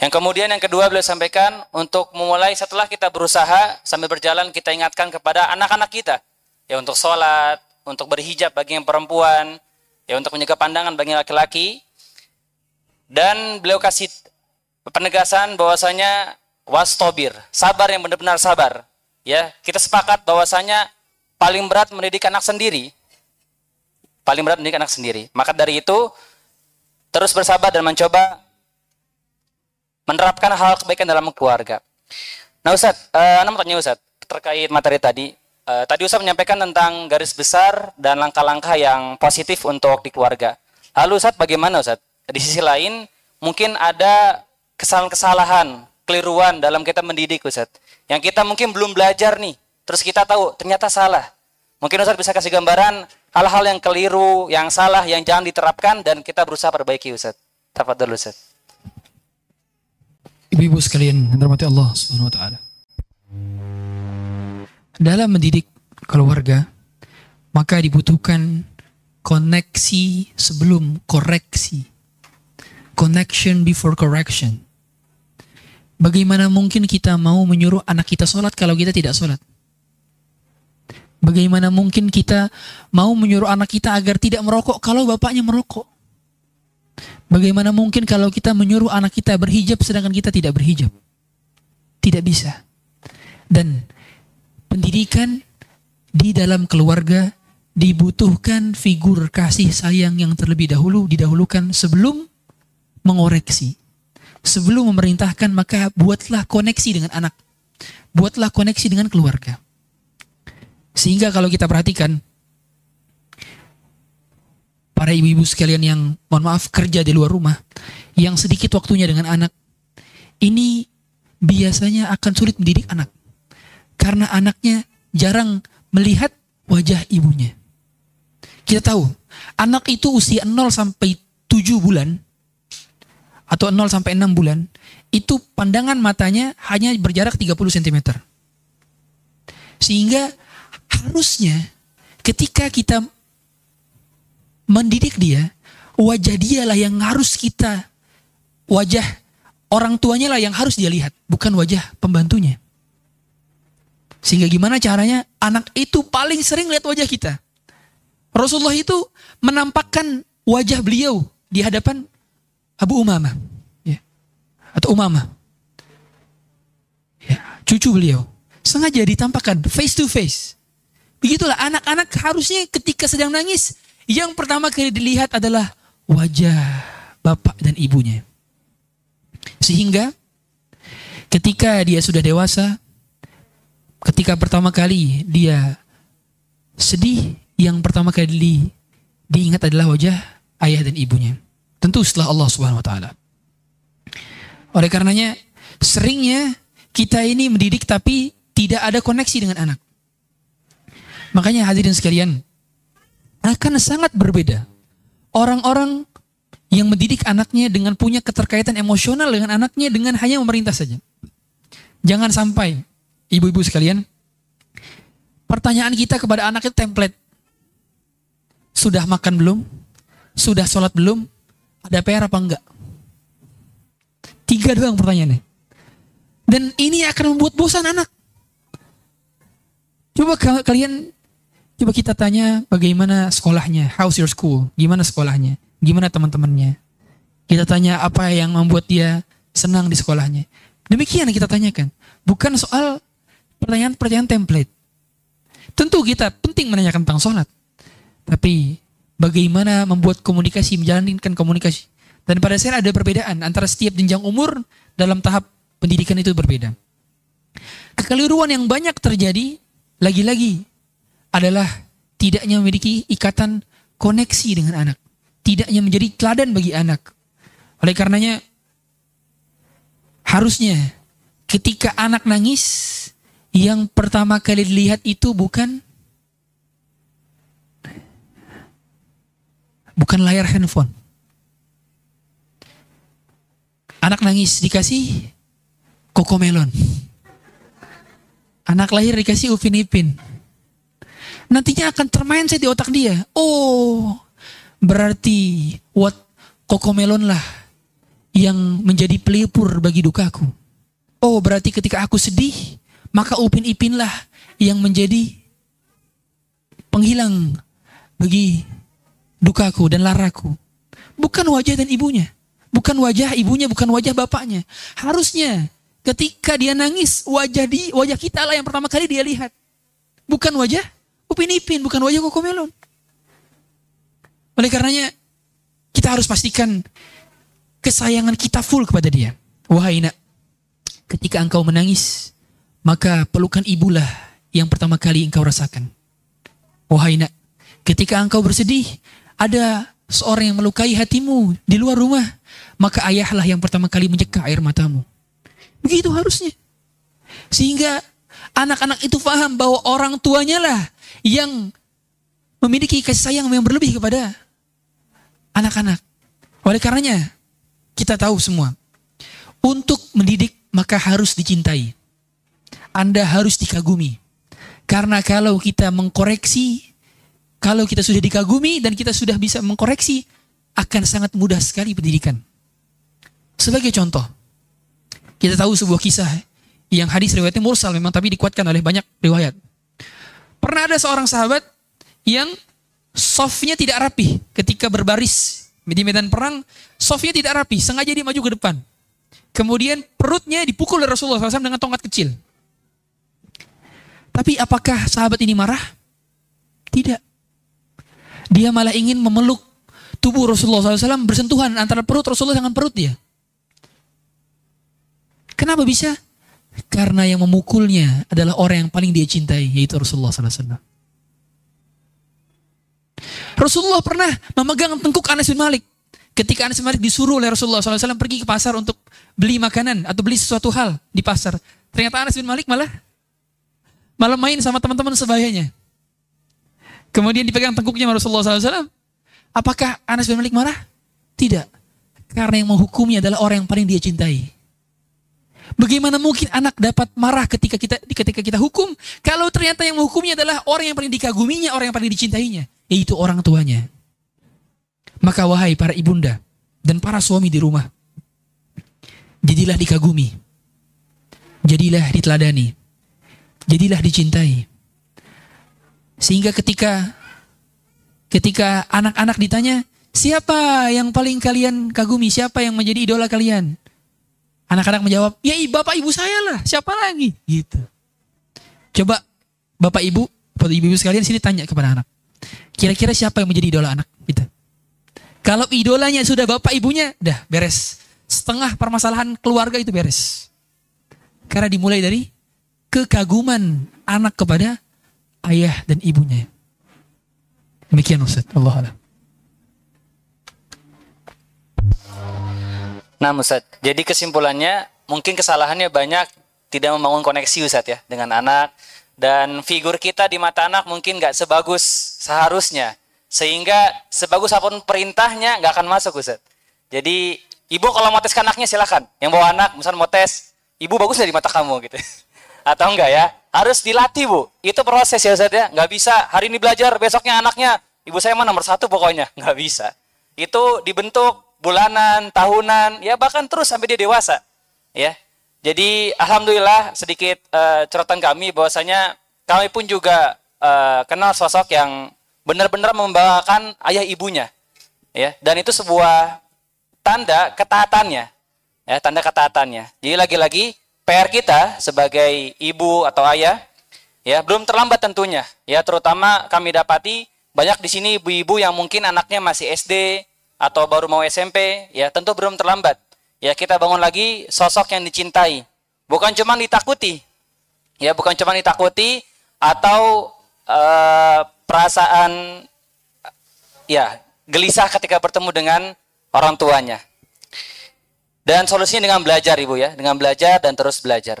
Yang kemudian yang kedua beliau sampaikan untuk memulai setelah kita berusaha sambil berjalan kita ingatkan kepada anak-anak kita ya untuk sholat, untuk berhijab bagi yang perempuan, ya untuk menjaga pandangan bagi laki-laki. Dan beliau kasih penegasan bahwasanya wastobir, sabar yang benar-benar sabar. Ya, kita sepakat bahwasanya paling berat mendidik anak sendiri. Paling berat mendidik anak sendiri. Maka dari itu terus bersabar dan mencoba menerapkan hal kebaikan dalam keluarga. Nah Ustaz, uh, Anda mau tanya terkait materi tadi. Uh, tadi Ustaz menyampaikan tentang garis besar dan langkah-langkah yang positif untuk di keluarga. Lalu Ustaz bagaimana Ustaz? Di sisi lain, mungkin ada kesalahan-kesalahan, keliruan dalam kita mendidik Ustaz. Yang kita mungkin belum belajar nih, terus kita tahu ternyata salah. Mungkin Ustaz bisa kasih gambaran hal-hal yang keliru, yang salah, yang jangan diterapkan dan kita berusaha perbaiki Ustaz. Tafadhol Ustaz. Ibu-ibu sekalian dirahmati Allah Subhanahu wa taala. Dalam mendidik keluarga, maka dibutuhkan koneksi sebelum koreksi. Connection before correction. Bagaimana mungkin kita mau menyuruh anak kita sholat kalau kita tidak sholat? Bagaimana mungkin kita mau menyuruh anak kita agar tidak merokok kalau bapaknya merokok? Bagaimana mungkin kalau kita menyuruh anak kita berhijab sedangkan kita tidak berhijab? Tidak bisa. Dan pendidikan di dalam keluarga dibutuhkan figur kasih sayang yang terlebih dahulu didahulukan sebelum mengoreksi. Sebelum memerintahkan maka buatlah koneksi dengan anak. Buatlah koneksi dengan keluarga. Sehingga kalau kita perhatikan para ibu-ibu sekalian yang mohon maaf kerja di luar rumah yang sedikit waktunya dengan anak ini biasanya akan sulit mendidik anak karena anaknya jarang melihat wajah ibunya. Kita tahu, anak itu usia 0 sampai 7 bulan atau 0 sampai 6 bulan, itu pandangan matanya hanya berjarak 30 cm. Sehingga harusnya ketika kita mendidik dia, wajah dialah yang harus kita wajah orang tuanya lah yang harus dia lihat, bukan wajah pembantunya. Sehingga gimana caranya anak itu paling sering lihat wajah kita. Rasulullah itu menampakkan wajah beliau di hadapan Abu Umamah. Ya. Atau Umamah. Ya, cucu beliau. Sengaja ditampakkan face to face. Begitulah anak-anak harusnya ketika sedang nangis, yang pertama kali dilihat adalah wajah bapak dan ibunya. Sehingga ketika dia sudah dewasa, ketika pertama kali dia sedih, yang pertama kali di, diingat adalah wajah ayah dan ibunya. Tentu setelah Allah Subhanahu wa taala. Oleh karenanya, seringnya kita ini mendidik tapi tidak ada koneksi dengan anak. Makanya hadirin sekalian, akan sangat berbeda. Orang-orang yang mendidik anaknya dengan punya keterkaitan emosional dengan anaknya dengan hanya memerintah saja. Jangan sampai ibu-ibu sekalian, pertanyaan kita kepada anak itu template. Sudah makan belum? Sudah sholat belum? Ada PR apa enggak? Tiga doang pertanyaannya. Dan ini akan membuat bosan anak. Coba kalian, coba kita tanya bagaimana sekolahnya, how's your school, gimana sekolahnya, gimana teman-temannya. Kita tanya apa yang membuat dia senang di sekolahnya. Demikian kita tanyakan. Bukan soal pertanyaan-pertanyaan template. Tentu kita penting menanyakan tentang sholat. Tapi bagaimana membuat komunikasi, menjalankan komunikasi. Dan pada saya ada perbedaan antara setiap jenjang umur dalam tahap pendidikan itu berbeda. Kekeliruan yang banyak terjadi lagi-lagi adalah tidaknya memiliki ikatan koneksi dengan anak tidaknya menjadi teladan bagi anak. Oleh karenanya harusnya ketika anak nangis yang pertama kali dilihat itu bukan bukan layar handphone. Anak nangis dikasih kokomelon. Anak lahir dikasih upin ipin. Nantinya akan termain saya di otak dia. Oh, Berarti what kokomelon lah yang menjadi pelipur bagi dukaku. Oh berarti ketika aku sedih, maka upin ipin lah yang menjadi penghilang bagi dukaku dan laraku. Bukan wajah dan ibunya. Bukan wajah ibunya, bukan wajah bapaknya. Harusnya ketika dia nangis, wajah di wajah kita lah yang pertama kali dia lihat. Bukan wajah upin ipin, bukan wajah kokomelon. Oleh karenanya kita harus pastikan kesayangan kita full kepada dia. Wahai nak, ketika engkau menangis, maka pelukan ibulah yang pertama kali engkau rasakan. Wahai nak, ketika engkau bersedih, ada seorang yang melukai hatimu di luar rumah, maka ayahlah yang pertama kali menyeka air matamu. Begitu harusnya. Sehingga anak-anak itu paham bahwa orang tuanya lah yang memiliki kasih sayang yang berlebih kepada anak-anak. Oleh karenanya, kita tahu semua, untuk mendidik maka harus dicintai. Anda harus dikagumi. Karena kalau kita mengkoreksi, kalau kita sudah dikagumi dan kita sudah bisa mengkoreksi, akan sangat mudah sekali pendidikan. Sebagai contoh, kita tahu sebuah kisah yang hadis riwayatnya mursal memang tapi dikuatkan oleh banyak riwayat. Pernah ada seorang sahabat yang softnya tidak rapi ketika berbaris di medan perang. Softnya tidak rapi, sengaja dia maju ke depan. Kemudian perutnya dipukul oleh Rasulullah SAW dengan tongkat kecil. Tapi apakah sahabat ini marah? Tidak. Dia malah ingin memeluk tubuh Rasulullah SAW bersentuhan antara perut Rasulullah dengan perut dia. Kenapa bisa? Karena yang memukulnya adalah orang yang paling dia cintai, yaitu Rasulullah SAW. Rasulullah pernah memegang tengkuk Anas bin Malik. Ketika Anas bin Malik disuruh oleh Rasulullah SAW pergi ke pasar untuk beli makanan atau beli sesuatu hal di pasar. Ternyata Anas bin Malik malah malah main sama teman-teman sebayanya. Kemudian dipegang tengkuknya Rasulullah SAW. Apakah Anas bin Malik marah? Tidak. Karena yang menghukumnya adalah orang yang paling dia cintai. Bagaimana mungkin anak dapat marah ketika kita ketika kita hukum kalau ternyata yang menghukumnya adalah orang yang paling dikaguminya, orang yang paling dicintainya, yaitu orang tuanya. Maka wahai para ibunda dan para suami di rumah, jadilah dikagumi. Jadilah diteladani. Jadilah dicintai. Sehingga ketika ketika anak-anak ditanya, siapa yang paling kalian kagumi? Siapa yang menjadi idola kalian? Anak-anak menjawab, ya bapak ibu saya lah, siapa lagi? Gitu. Coba bapak ibu, atau ibu-ibu sekalian sini tanya kepada anak. Kira-kira siapa yang menjadi idola anak kita? Kalau idolanya sudah bapak ibunya, dah beres. Setengah permasalahan keluarga itu beres. Karena dimulai dari kekaguman anak kepada ayah dan ibunya. Demikian Ustaz. Allah Allah. Nah Ustaz, jadi kesimpulannya mungkin kesalahannya banyak tidak membangun koneksi Ustaz ya dengan anak dan figur kita di mata anak mungkin nggak sebagus seharusnya sehingga sebagus apa pun perintahnya nggak akan masuk Ustaz. Jadi ibu kalau mau tes anaknya silakan. Yang bawa anak misalnya mau tes, ibu bagus dari mata kamu gitu. Atau enggak ya? Harus dilatih bu. Itu proses ya Ustaz ya. Nggak bisa hari ini belajar, besoknya anaknya ibu saya mah nomor satu pokoknya. Nggak bisa. Itu dibentuk bulanan, tahunan, ya bahkan terus sampai dia dewasa. Ya. Jadi alhamdulillah sedikit uh, kami bahwasanya kami pun juga uh, kenal sosok yang benar-benar membawakan ayah ibunya. Ya, dan itu sebuah tanda ketaatannya. Ya, tanda ketaatannya. Jadi lagi-lagi PR kita sebagai ibu atau ayah ya belum terlambat tentunya. Ya, terutama kami dapati banyak di sini ibu-ibu yang mungkin anaknya masih SD, atau baru mau SMP, ya tentu belum terlambat. Ya kita bangun lagi sosok yang dicintai, bukan cuma ditakuti, ya bukan cuma ditakuti atau uh, perasaan ya gelisah ketika bertemu dengan orang tuanya. Dan solusinya dengan belajar ibu ya, dengan belajar dan terus belajar.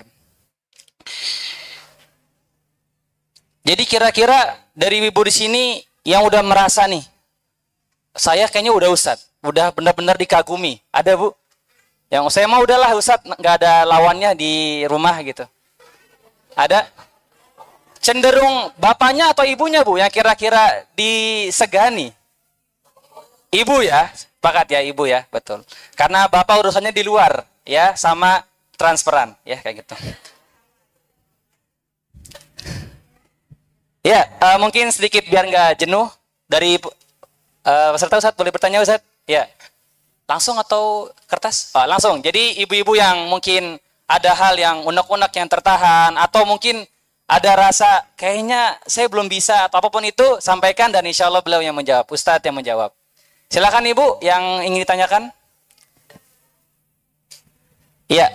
Jadi kira-kira dari ibu di sini yang udah merasa nih saya kayaknya udah Ustad, udah benar-benar dikagumi. Ada Bu? Yang saya mau udahlah Ustad, nggak ada lawannya di rumah gitu. Ada? Cenderung bapaknya atau ibunya Bu yang kira-kira disegani? Ibu ya, sepakat ya ibu ya, betul. Karena bapak urusannya di luar ya, sama transferan ya kayak gitu. Ya, uh, mungkin sedikit biar nggak jenuh dari Uh, peserta Ustaz boleh bertanya Ustaz? Ya. Langsung atau kertas? Oh, langsung. Jadi ibu-ibu yang mungkin ada hal yang unek-unek yang tertahan atau mungkin ada rasa kayaknya saya belum bisa atau apa pun itu sampaikan dan insya Allah beliau yang menjawab. Ustadz yang menjawab. Silakan ibu yang ingin ditanyakan. Iya.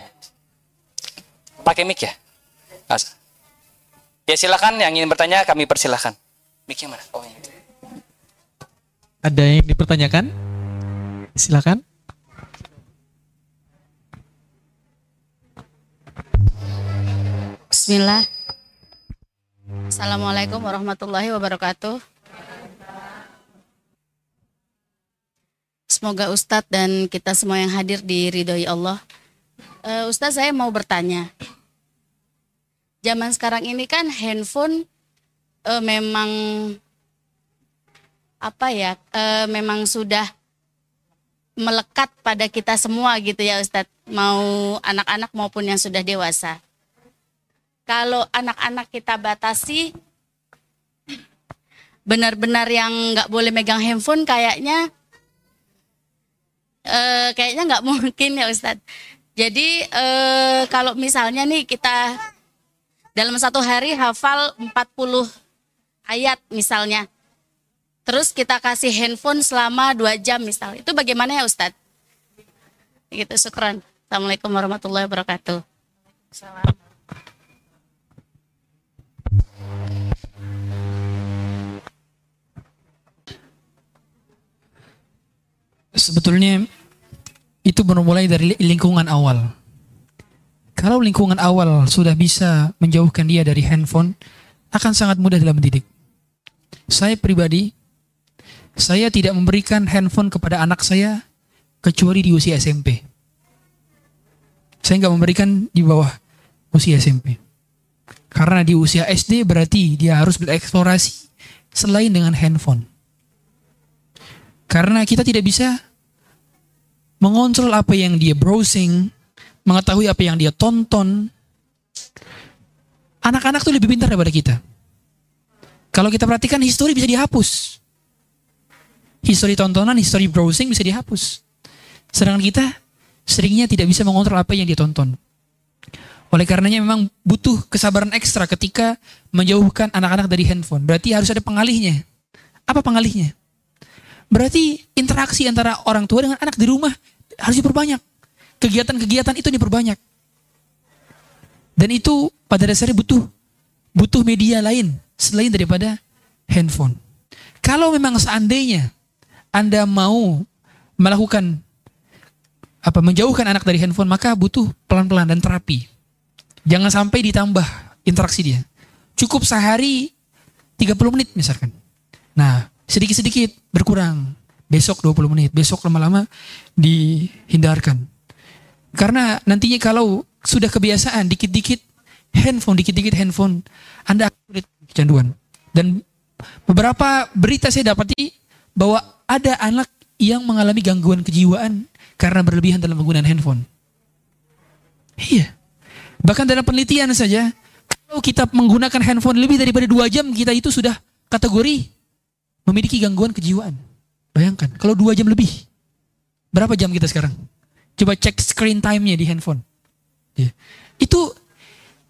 Pakai mic ya? Mas. Ya silakan yang ingin bertanya kami persilahkan. Mic mana? Oh ini. Ada yang dipertanyakan? Silakan. Bismillah. Assalamualaikum warahmatullahi wabarakatuh. Semoga Ustadz dan kita semua yang hadir diridhoi Allah. Uh, Ustadz saya mau bertanya. Zaman sekarang ini kan handphone uh, memang apa ya e, memang sudah melekat pada kita semua gitu ya Ustadz mau anak-anak maupun yang sudah dewasa kalau anak-anak kita batasi benar-benar yang nggak boleh megang handphone kayaknya e, kayaknya nggak mungkin ya Ustadz jadi e, kalau misalnya nih kita dalam satu hari hafal 40 ayat misalnya terus kita kasih handphone selama dua jam misal itu bagaimana ya Ustadz? Gitu, syukran. Assalamualaikum warahmatullahi wabarakatuh. Sebetulnya itu bermulai dari lingkungan awal. Kalau lingkungan awal sudah bisa menjauhkan dia dari handphone, akan sangat mudah dalam mendidik. Saya pribadi saya tidak memberikan handphone kepada anak saya kecuali di usia SMP. Saya nggak memberikan di bawah usia SMP. Karena di usia SD berarti dia harus bereksplorasi selain dengan handphone. Karena kita tidak bisa mengontrol apa yang dia browsing, mengetahui apa yang dia tonton. Anak-anak tuh lebih pintar daripada kita. Kalau kita perhatikan histori bisa dihapus. Histori tontonan, histori browsing bisa dihapus. Sedangkan kita seringnya tidak bisa mengontrol apa yang dia tonton. Oleh karenanya memang butuh kesabaran ekstra ketika menjauhkan anak-anak dari handphone. Berarti harus ada pengalihnya. Apa pengalihnya? Berarti interaksi antara orang tua dengan anak di rumah harus diperbanyak. Kegiatan-kegiatan itu diperbanyak. Dan itu pada dasarnya butuh butuh media lain selain daripada handphone. Kalau memang seandainya Anda mau melakukan apa menjauhkan anak dari handphone maka butuh pelan-pelan dan terapi. Jangan sampai ditambah interaksi dia. Cukup sehari 30 menit misalkan. Nah, sedikit-sedikit berkurang. Besok 20 menit, besok lama-lama dihindarkan. Karena nantinya kalau sudah kebiasaan dikit-dikit handphone, dikit-dikit handphone, Anda akan kecanduan. Dan beberapa berita saya dapati bahwa ada anak yang mengalami gangguan kejiwaan karena berlebihan dalam penggunaan handphone. Iya. Bahkan dalam penelitian saja, kalau kita menggunakan handphone lebih daripada dua jam, kita itu sudah kategori memiliki gangguan kejiwaan. Bayangkan, kalau dua jam lebih, berapa jam kita sekarang? Coba cek screen time-nya di handphone. Ya. Itu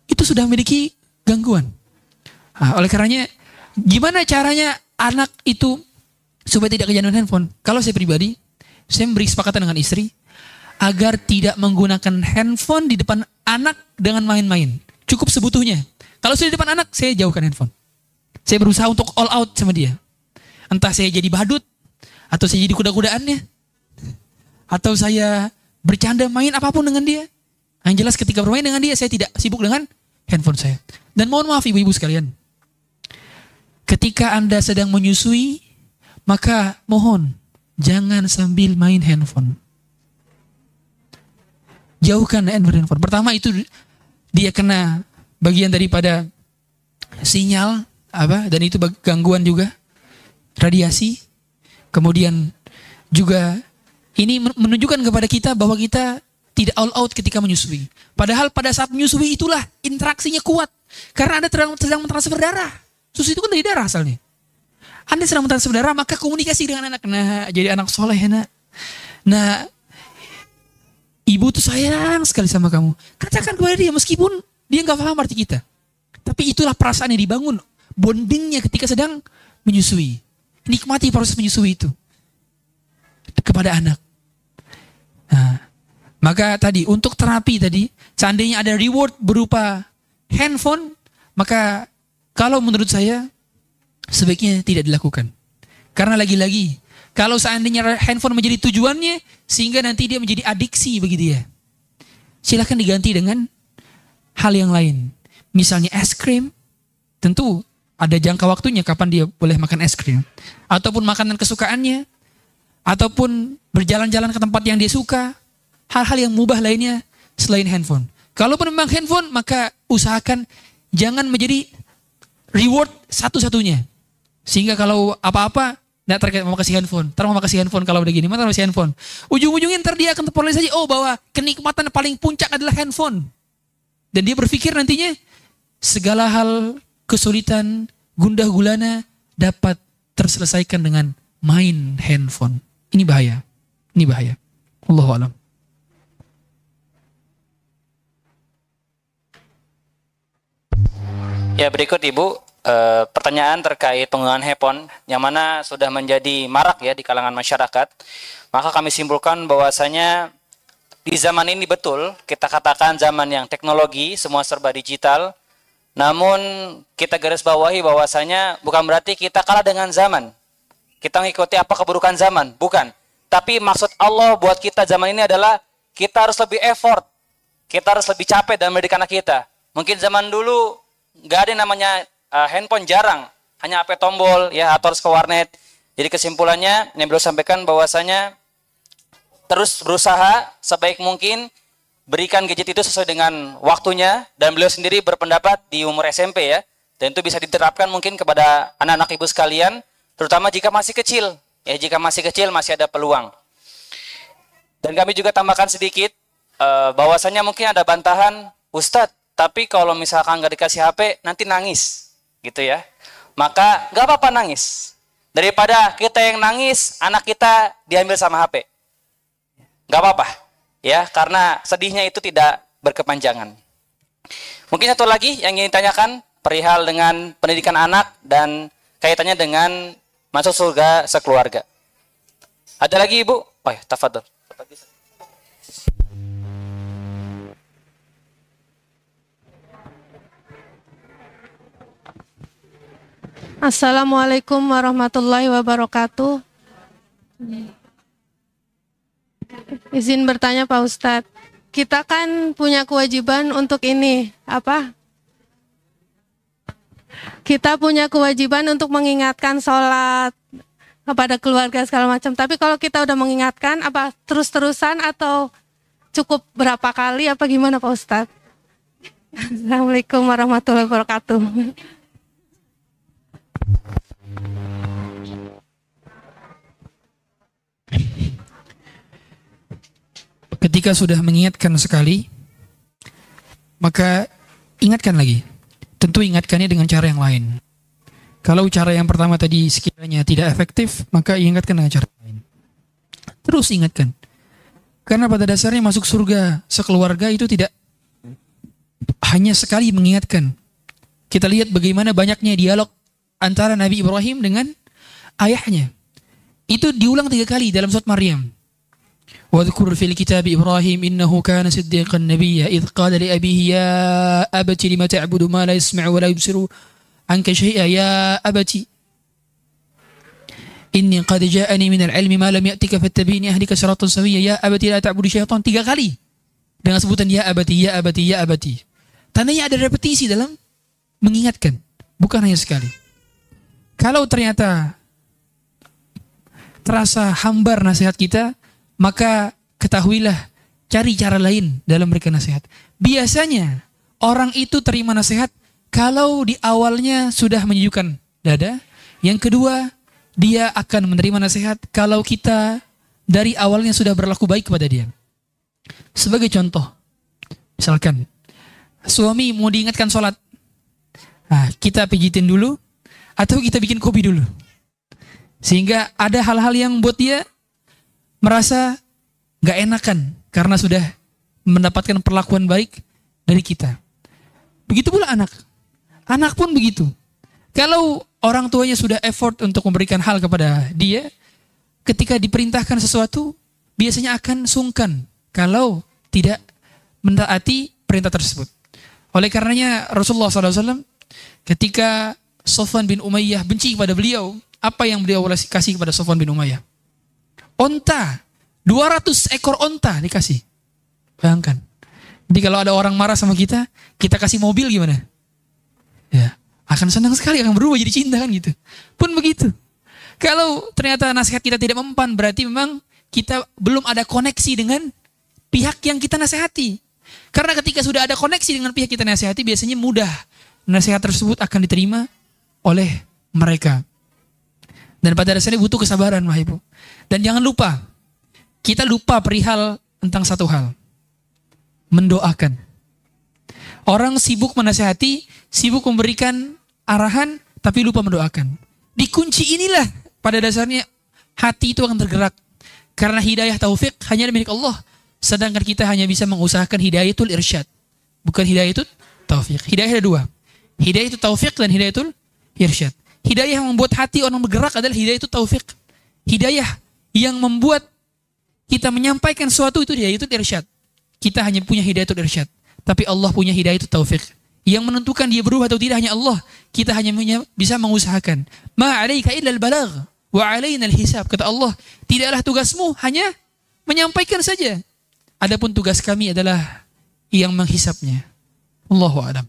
itu sudah memiliki gangguan. Nah, oleh karenanya, gimana caranya anak itu supaya tidak kecanduan handphone? Kalau saya pribadi, saya memberi kesepakatan dengan istri, agar tidak menggunakan handphone di depan anak dengan main-main. Cukup sebutuhnya. Kalau sudah di depan anak, saya jauhkan handphone. Saya berusaha untuk all out sama dia. Entah saya jadi badut, atau saya jadi kuda-kudaannya, atau saya bercanda main apa pun dengan dia. Yang jelas ketika bermain dengan dia, saya tidak sibuk dengan handphone saya. Dan mohon maaf ibu-ibu sekalian. Ketika Anda sedang menyusui, maka mohon jangan sambil main handphone jauhkan handphone. Pertama itu dia kena bagian daripada sinyal apa dan itu gangguan juga radiasi. Kemudian juga ini menunjukkan kepada kita bahwa kita tidak all out ketika menyusui. Padahal pada saat menyusui itulah interaksinya kuat. Karena Anda sedang, sedang mentransfer darah. Susu itu kan dari darah asalnya. Anda sedang mentransfer darah, maka komunikasi dengan anak. Nah, jadi anak soleh, nak. Nah, Ibu tuh sayang sekali sama kamu. Katakan kepada dia meskipun dia nggak paham arti kita. Tapi itulah perasaan yang dibangun. Bondingnya ketika sedang menyusui. Nikmati proses menyusui itu. Kepada anak. Nah, maka tadi untuk terapi tadi, seandainya ada reward berupa handphone, maka kalau menurut saya sebaiknya tidak dilakukan. Karena lagi-lagi kalau seandainya handphone menjadi tujuannya, sehingga nanti dia menjadi adiksi bagi dia. Silahkan diganti dengan hal yang lain. Misalnya es krim, tentu ada jangka waktunya kapan dia boleh makan es krim. Ataupun makanan kesukaannya, ataupun berjalan-jalan ke tempat yang dia suka. Hal-hal yang mubah lainnya selain handphone. Kalaupun memang handphone, maka usahakan jangan menjadi reward satu-satunya. Sehingga kalau apa-apa Nggak terkait mau kasih handphone. Ntar mau kasih handphone kalau udah gini. Mana kasih handphone. Ujung-ujungnya ntar dia akan terpolis saja. Oh bahwa kenikmatan paling puncak adalah handphone. Dan dia berpikir nantinya segala hal kesulitan, gundah gulana dapat terselesaikan dengan main handphone. Ini bahaya. Ini bahaya. Allah alam. Ya berikut Ibu e, pertanyaan terkait penggunaan handphone yang mana sudah menjadi marak ya di kalangan masyarakat, maka kami simpulkan bahwasanya di zaman ini betul kita katakan zaman yang teknologi semua serba digital, namun kita garis bawahi bahwasanya bukan berarti kita kalah dengan zaman. Kita mengikuti apa keburukan zaman, bukan. Tapi maksud Allah buat kita zaman ini adalah kita harus lebih effort, kita harus lebih capek dan mendidik anak kita. Mungkin zaman dulu nggak ada namanya uh, handphone jarang, hanya HP tombol ya atau harus ke warnet. Jadi kesimpulannya yang beliau sampaikan bahwasanya terus berusaha sebaik mungkin berikan gadget itu sesuai dengan waktunya dan beliau sendiri berpendapat di umur SMP ya. Dan itu bisa diterapkan mungkin kepada anak-anak ibu sekalian terutama jika masih kecil. Ya jika masih kecil masih ada peluang. Dan kami juga tambahkan sedikit uh, bahwasanya mungkin ada bantahan Ustadz tapi kalau misalkan nggak dikasih HP nanti nangis. Gitu ya. Maka nggak apa-apa nangis. Daripada kita yang nangis anak kita diambil sama HP nggak apa-apa ya karena sedihnya itu tidak berkepanjangan mungkin satu lagi yang ingin ditanyakan perihal dengan pendidikan anak dan kaitannya dengan masuk surga sekeluarga. Ada lagi Ibu? Oh ya, tafadhol. Assalamualaikum warahmatullahi wabarakatuh. Izin bertanya Pak Ustadz, kita kan punya kewajiban untuk ini, apa? kita punya kewajiban untuk mengingatkan sholat kepada keluarga segala macam. Tapi kalau kita udah mengingatkan, apa terus-terusan atau cukup berapa kali apa gimana Pak Ustadz? Assalamualaikum warahmatullahi wabarakatuh. Ketika sudah mengingatkan sekali, maka ingatkan lagi tentu ingatkannya dengan cara yang lain. Kalau cara yang pertama tadi sekiranya tidak efektif, maka ingatkan dengan cara lain. Terus ingatkan. Karena pada dasarnya masuk surga sekeluarga itu tidak hanya sekali mengingatkan. Kita lihat bagaimana banyaknya dialog antara Nabi Ibrahim dengan ayahnya. Itu diulang tiga kali dalam surat Maryam. واذكر في الكتاب إبراهيم إنه كان صديقا نبيا إذ قال لأبيه يا أبت لم تعبد ما لا يسمع ولا يبصر عنك شيئا يا أبت إني قد جاءني من العلم ما لم يأتك فاتبيني أهلك صراطا سويا يا أبت لا تعبد الشيطان tiga kali dengan sebutan ya abati ya abati ya abati tandanya ada repetisi dalam mengingatkan bukan hanya sekali kalau ternyata terasa hambar nasihat kita maka ketahuilah cari cara lain dalam memberikan nasihat. Biasanya orang itu terima nasihat kalau di awalnya sudah menyejukkan dada. Yang kedua, dia akan menerima nasihat kalau kita dari awalnya sudah berlaku baik kepada dia. Sebagai contoh, misalkan suami mau diingatkan sholat, nah, kita pijitin dulu atau kita bikin kopi dulu. Sehingga ada hal-hal yang buat dia merasa gak enakan karena sudah mendapatkan perlakuan baik dari kita. Begitu pula anak. Anak pun begitu. Kalau orang tuanya sudah effort untuk memberikan hal kepada dia, ketika diperintahkan sesuatu, biasanya akan sungkan kalau tidak mentaati perintah tersebut. Oleh karenanya Rasulullah SAW ketika Sofwan bin Umayyah benci kepada beliau, apa yang beliau kasih kepada Sofwan bin Umayyah? Onta. 200 ekor onta dikasih. Bayangkan. Jadi kalau ada orang marah sama kita, kita kasih mobil gimana? Ya, akan senang sekali, akan berubah jadi cinta kan gitu. Pun begitu. Kalau ternyata nasihat kita tidak mempan, berarti memang kita belum ada koneksi dengan pihak yang kita nasihati. Karena ketika sudah ada koneksi dengan pihak kita nasihati, biasanya mudah nasihat tersebut akan diterima oleh mereka. Dan pada dasarnya butuh kesabaran, Wah Ibu. Dan jangan lupa, kita lupa perihal tentang satu hal. Mendoakan. Orang sibuk menasehati, sibuk memberikan arahan, tapi lupa mendoakan. Di kunci inilah pada dasarnya hati itu akan tergerak. Karena hidayah taufik hanya milik Allah. Sedangkan kita hanya bisa mengusahakan hidayah itu irsyad. Bukan hidayah itu taufik. Hidayah ada dua. Hidayah itu taufik dan hidayah itu irsyad. Hidayah yang membuat hati orang bergerak adalah hidayah itu taufik. Hidayah yang membuat kita menyampaikan sesuatu itu dia itu irsyad. Kita hanya punya hidayah itu irsyad. Tapi Allah punya hidayah itu taufik. Yang menentukan dia berubah atau tidak hanya Allah. Kita hanya bisa mengusahakan. Ma alaika illa al-balagh wa alaina al-hisab. Kata Allah, tidaklah tugasmu hanya menyampaikan saja. Adapun tugas kami adalah yang menghisapnya. Allahu a'lam.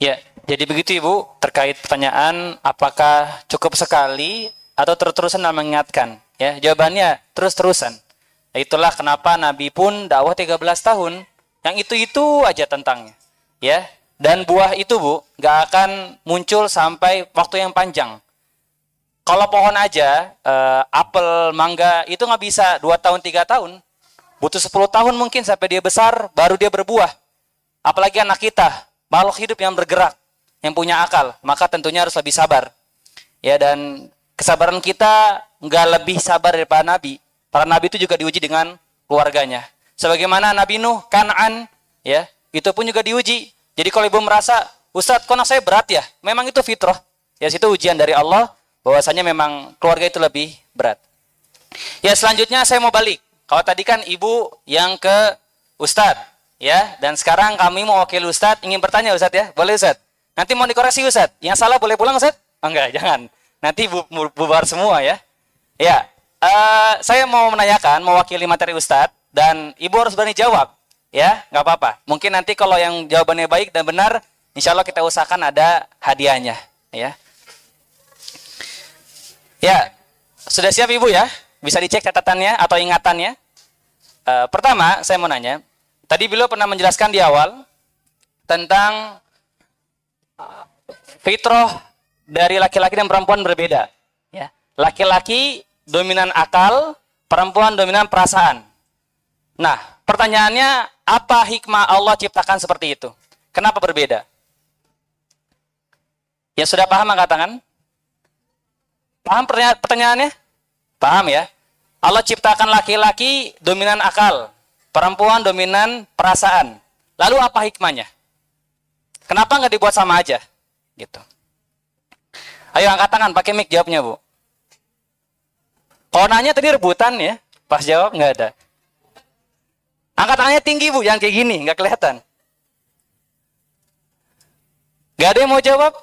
Ya, jadi begitu Ibu, terkait pertanyaan apakah cukup sekali atau terus-terusan mengingatkan? Ya, jawabannya terus-terusan. Itulah kenapa Nabi pun dakwah 13 tahun yang itu-itu aja tentangnya. Ya, dan buah itu bu nggak akan muncul sampai waktu yang panjang. Kalau pohon aja, eh, apel, mangga itu nggak bisa dua tahun tiga tahun, butuh 10 tahun mungkin sampai dia besar, baru dia berbuah. Apalagi anak kita, makhluk hidup yang bergerak, yang punya akal, maka tentunya harus lebih sabar. Ya dan kesabaran kita nggak lebih sabar daripada Nabi. Para Nabi itu juga diuji dengan keluarganya. Sebagaimana Nabi Nuh, Kan'an, ya itu pun juga diuji. Jadi kalau ibu merasa, Ustadz, kok saya berat ya? Memang itu fitrah. Ya situ ujian dari Allah, bahwasanya memang keluarga itu lebih berat. Ya selanjutnya saya mau balik. Kalau tadi kan ibu yang ke Ustadz, ya, dan sekarang kami mau wakil Ustadz ingin bertanya Ustadz ya, boleh Ustadz? Nanti mau dikoreksi Ustadz, yang salah boleh pulang Ustadz? Oh, enggak, jangan. Nanti bu bu bubar semua ya. Ya, uh, saya mau menanyakan, mewakili materi Ustadz, dan ibu harus berani jawab, ya, nggak apa-apa. Mungkin nanti kalau yang jawabannya baik dan benar, insya Allah kita usahakan ada hadiahnya, ya. Ya, sudah siap Ibu ya? Bisa dicek catatannya atau ingatannya? Uh, pertama, saya mau nanya. Tadi beliau pernah menjelaskan di awal tentang fitrah dari laki-laki dan perempuan berbeda. Ya, laki-laki dominan akal, perempuan dominan perasaan. Nah, pertanyaannya apa hikmah Allah ciptakan seperti itu? Kenapa berbeda? Yang sudah paham angkat tangan? Paham pertanyaannya? Paham ya? Allah ciptakan laki-laki dominan akal, perempuan dominan perasaan. Lalu apa hikmahnya? Kenapa nggak dibuat sama aja? Gitu. Ayo angkat tangan, pakai mic jawabnya bu. Kalau nanya tadi rebutan ya, pas jawab nggak ada. Angkat tangannya tinggi bu, yang kayak gini, nggak kelihatan. Gak ada yang mau jawab?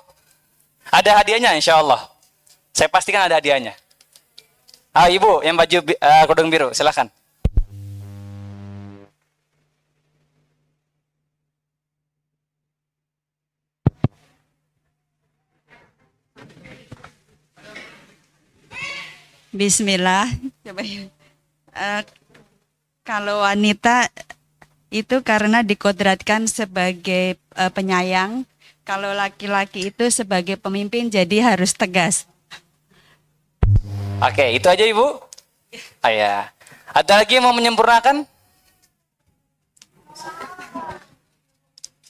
Ada hadiahnya insya Allah. Saya pastikan ada hadiahnya. Ah, Ibu yang baju uh, kerudung biru, silakan. Bismillah. Coba uh, kalau wanita itu karena dikodratkan sebagai uh, penyayang, kalau laki-laki itu sebagai pemimpin jadi harus tegas. Oke, itu aja Ibu. Ayah. Ada lagi yang mau menyempurnakan?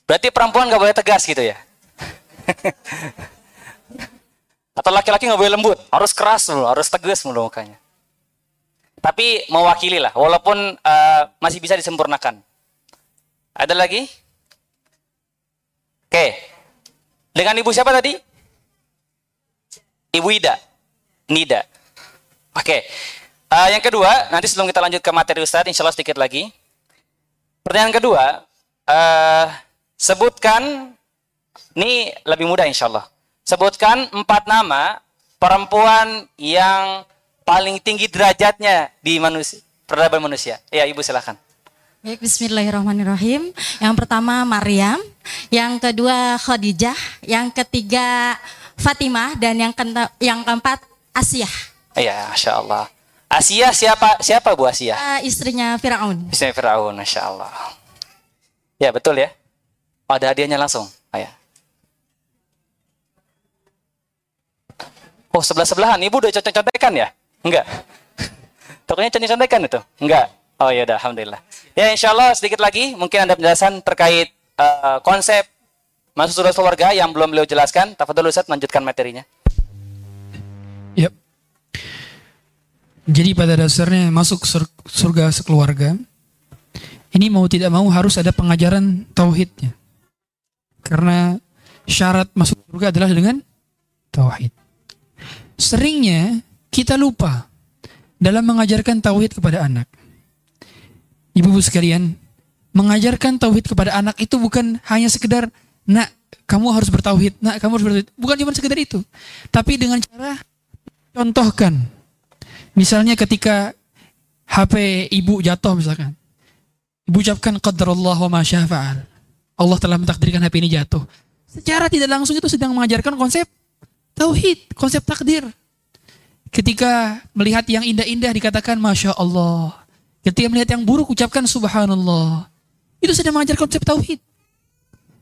Berarti perempuan nggak boleh tegas gitu ya? Atau laki-laki nggak boleh lembut, harus keras mulu, harus tegas mulu mukanya. Tapi mewakili lah, walaupun uh, masih bisa disempurnakan. Ada lagi? Oke, dengan ibu siapa tadi? Ibu Ida, Nida. Oke. Uh, yang kedua, nanti sebelum kita lanjut ke materi Ustadz, insya Allah sedikit lagi. Pertanyaan kedua, uh, sebutkan, ini lebih mudah insya Allah. Sebutkan empat nama perempuan yang paling tinggi derajatnya di manusia, peradaban manusia. Ya, Ibu silakan. Baik, bismillahirrahmanirrahim. Yang pertama Maryam, yang kedua Khadijah, yang ketiga Fatimah, dan yang, ke yang keempat Asia. Iya, Masya Allah. Asia siapa siapa Bu Asia? Uh, istrinya Firaun. Istrinya Firaun, Masya Allah. Ya betul ya. Oh, ada hadiahnya langsung. Oh, Oh sebelah sebelahan. Ibu udah contek-contekan ya? Enggak. Tokonya contek-contekan itu? Enggak. Oh ya udah, alhamdulillah. Ya insya Allah sedikit lagi mungkin ada penjelasan terkait uh, konsep masuk surga keluarga yang belum beliau jelaskan. Tafadhol Ustaz lanjutkan materinya. Yep. Jadi pada dasarnya masuk surga sekeluarga ini mau tidak mau harus ada pengajaran tauhidnya. Karena syarat masuk surga adalah dengan tauhid. Seringnya kita lupa dalam mengajarkan tauhid kepada anak. Ibu-ibu sekalian, mengajarkan tauhid kepada anak itu bukan hanya sekedar nak kamu harus bertauhid, nak kamu harus bertauhid. Bukan cuma sekedar itu. Tapi dengan cara contohkan Misalnya ketika HP ibu jatuh misalkan. Ibu ucapkan qadarullah wa ma syafa'al. Allah telah mentakdirkan HP ini jatuh. Secara tidak langsung itu sedang mengajarkan konsep tauhid, konsep takdir. Ketika melihat yang indah-indah dikatakan Masya Allah. Ketika melihat yang buruk ucapkan Subhanallah. Itu sudah mengajar konsep tauhid.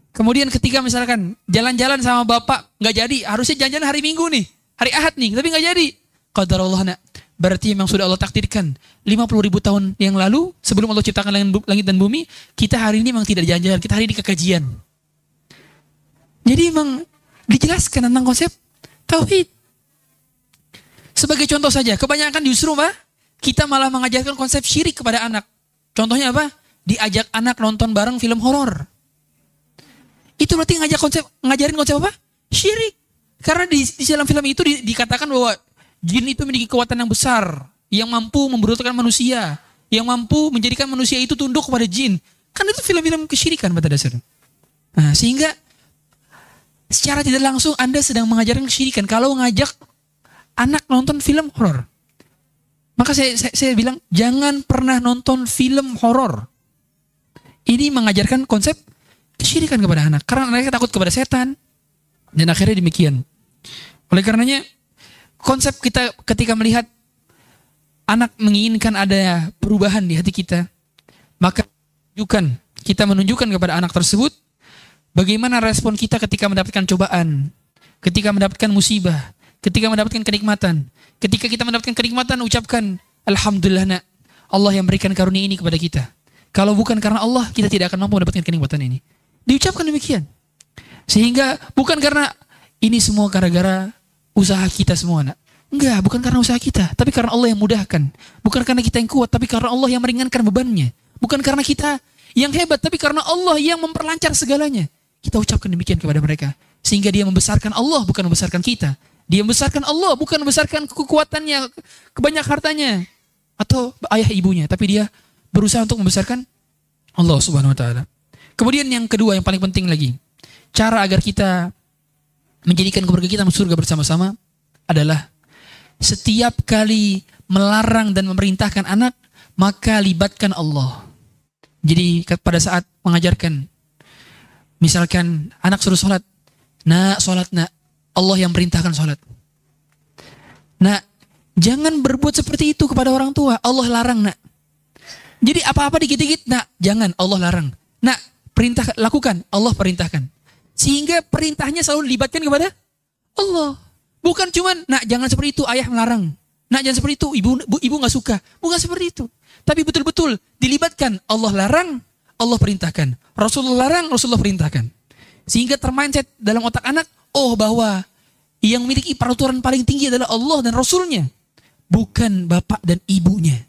Kemudian ketika misalkan jalan-jalan sama bapak nggak jadi, harusnya jalan-jalan hari Minggu nih, hari Ahad nih, tapi nggak jadi. Qadar Allah nak. Berarti memang sudah Allah takdirkan 50 ribu tahun yang lalu sebelum Allah ciptakan langit dan bumi, kita hari ini memang tidak jalan-jalan, kita hari ini kekajian. Jadi memang dijelaskan tentang konsep tauhid. Sebagai contoh saja, kebanyakan justru Mbak, kita malah mengajarkan konsep syirik kepada anak. Contohnya apa? Diajak anak nonton bareng film horor. Itu berarti ngajak konsep ngajarin konsep apa? Syirik. Karena di, di dalam film itu di, dikatakan bahwa jin itu memiliki kekuatan yang besar yang mampu memberutakan manusia, yang mampu menjadikan manusia itu tunduk kepada jin. Kan itu film-film kesyirikan pada dasarnya. Nah, sehingga secara tidak langsung Anda sedang mengajarkan kesyirikan kalau ngajak anak nonton film horor. Maka saya, saya, saya bilang jangan pernah nonton film horor. Ini mengajarkan konsep kesyirikan kepada anak. Karena anaknya takut kepada setan. Dan akhirnya demikian. Oleh karenanya, konsep kita ketika melihat anak menginginkan ada perubahan di hati kita, maka tunjukkan, kita menunjukkan kepada anak tersebut bagaimana respon kita ketika mendapatkan cobaan, ketika mendapatkan musibah, ketika mendapatkan kenikmatan. Ketika kita mendapatkan kenikmatan, ucapkan, Alhamdulillah nak, Allah yang berikan karunia ini kepada kita. Kalau bukan karena Allah, kita tidak akan mampu mendapatkan kenikmatan ini. Diucapkan demikian. Sehingga bukan karena ini semua gara-gara usaha kita semua nak. Enggak, bukan karena usaha kita, tapi karena Allah yang mudahkan. Bukan karena kita yang kuat, tapi karena Allah yang meringankan bebannya. Bukan karena kita yang hebat, tapi karena Allah yang memperlancar segalanya. Kita ucapkan demikian kepada mereka. Sehingga dia membesarkan Allah, bukan membesarkan kita. Dia membesarkan Allah, bukan membesarkan kekuatannya, kebanyak hartanya. Atau ayah ibunya, tapi dia berusaha untuk membesarkan Allah subhanahu wa ta'ala. Kemudian yang kedua yang paling penting lagi, cara agar kita menjadikan keluarga kita masuk surga bersama-sama adalah setiap kali melarang dan memerintahkan anak, maka libatkan Allah. Jadi pada saat mengajarkan, misalkan anak suruh sholat, nak sholat nak, Allah yang perintahkan sholat. Nah, jangan berbuat seperti itu kepada orang tua, Allah larang nak. Jadi apa-apa dikit-dikit, nak, jangan, Allah larang. Nak, perintah lakukan, Allah perintahkan. Sehingga perintahnya selalu dilibatkan kepada Allah. Bukan cuman, nak jangan seperti itu, ayah melarang. Nak jangan seperti itu, ibu ibu nggak suka. Bukan seperti itu. Tapi betul-betul dilibatkan Allah larang, Allah perintahkan. Rasulullah larang, Rasulullah perintahkan. Sehingga termindset dalam otak anak, oh bahwa yang memiliki peraturan paling tinggi adalah Allah dan Rasulnya. Bukan bapak dan ibunya.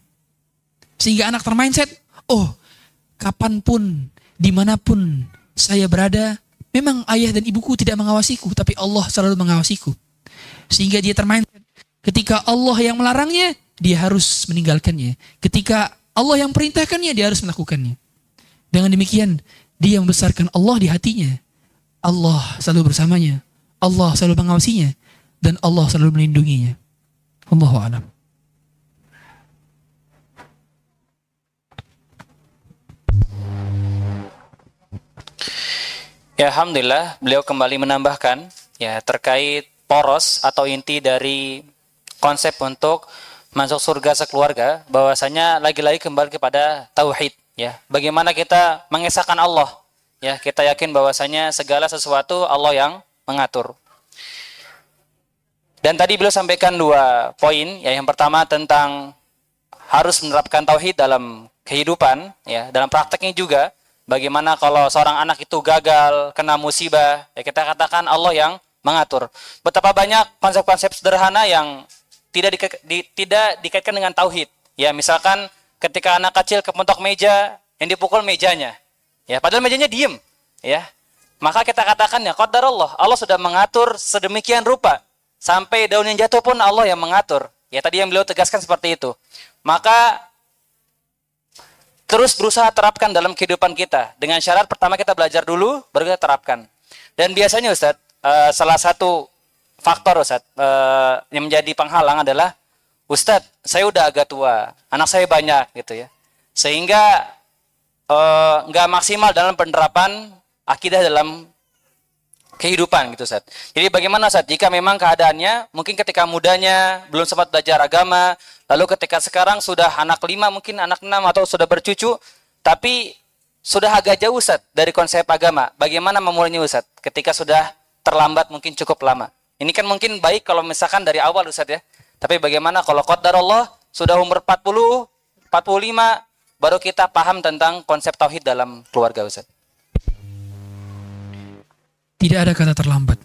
Sehingga anak termindset, oh kapan pun di mana pun saya berada, memang ayah dan ibuku tidak mengawasiku, tapi Allah selalu mengawasiku. Sehingga dia termain. Ketika Allah yang melarangnya, dia harus meninggalkannya. Ketika Allah yang perintahkannya, dia harus melakukannya. Dengan demikian, dia membesarkan Allah di hatinya. Allah selalu bersamanya. Allah selalu mengawasinya. Dan Allah selalu melindunginya. Allahu a'lam. Ya, alhamdulillah beliau kembali menambahkan ya terkait poros atau inti dari konsep untuk masuk surga sekeluarga bahwasanya lagi-lagi kembali kepada tauhid ya. Bagaimana kita mengesahkan Allah ya, kita yakin bahwasanya segala sesuatu Allah yang mengatur. Dan tadi beliau sampaikan dua poin ya. Yang pertama tentang harus menerapkan tauhid dalam kehidupan ya, dalam prakteknya juga Bagaimana kalau seorang anak itu gagal, kena musibah, ya kita katakan Allah yang mengatur. Betapa banyak konsep-konsep sederhana yang tidak di, di, tidak dikaitkan dengan tauhid. Ya, misalkan ketika anak kecil kepentok meja, yang dipukul mejanya. Ya, padahal mejanya diem, ya. Maka kita katakan ya qadar Allah, Allah sudah mengatur sedemikian rupa sampai daun yang jatuh pun Allah yang mengatur. Ya, tadi yang beliau tegaskan seperti itu. Maka terus berusaha terapkan dalam kehidupan kita. Dengan syarat pertama kita belajar dulu, baru kita terapkan. Dan biasanya Ustadz, uh, salah satu faktor Ustadz uh, yang menjadi penghalang adalah Ustadz, saya udah agak tua, anak saya banyak gitu ya. Sehingga uh, nggak maksimal dalam penerapan akidah dalam kehidupan gitu Ustaz. Jadi bagaimana Ustaz jika memang keadaannya mungkin ketika mudanya belum sempat belajar agama, lalu ketika sekarang sudah anak lima mungkin anak enam atau sudah bercucu, tapi sudah agak jauh Ustaz dari konsep agama. Bagaimana memulainya Ustaz ketika sudah terlambat mungkin cukup lama. Ini kan mungkin baik kalau misalkan dari awal Ustaz ya. Tapi bagaimana kalau qadar Allah sudah umur 40, 45 baru kita paham tentang konsep tauhid dalam keluarga Ustaz. Tidak ada kata terlambat.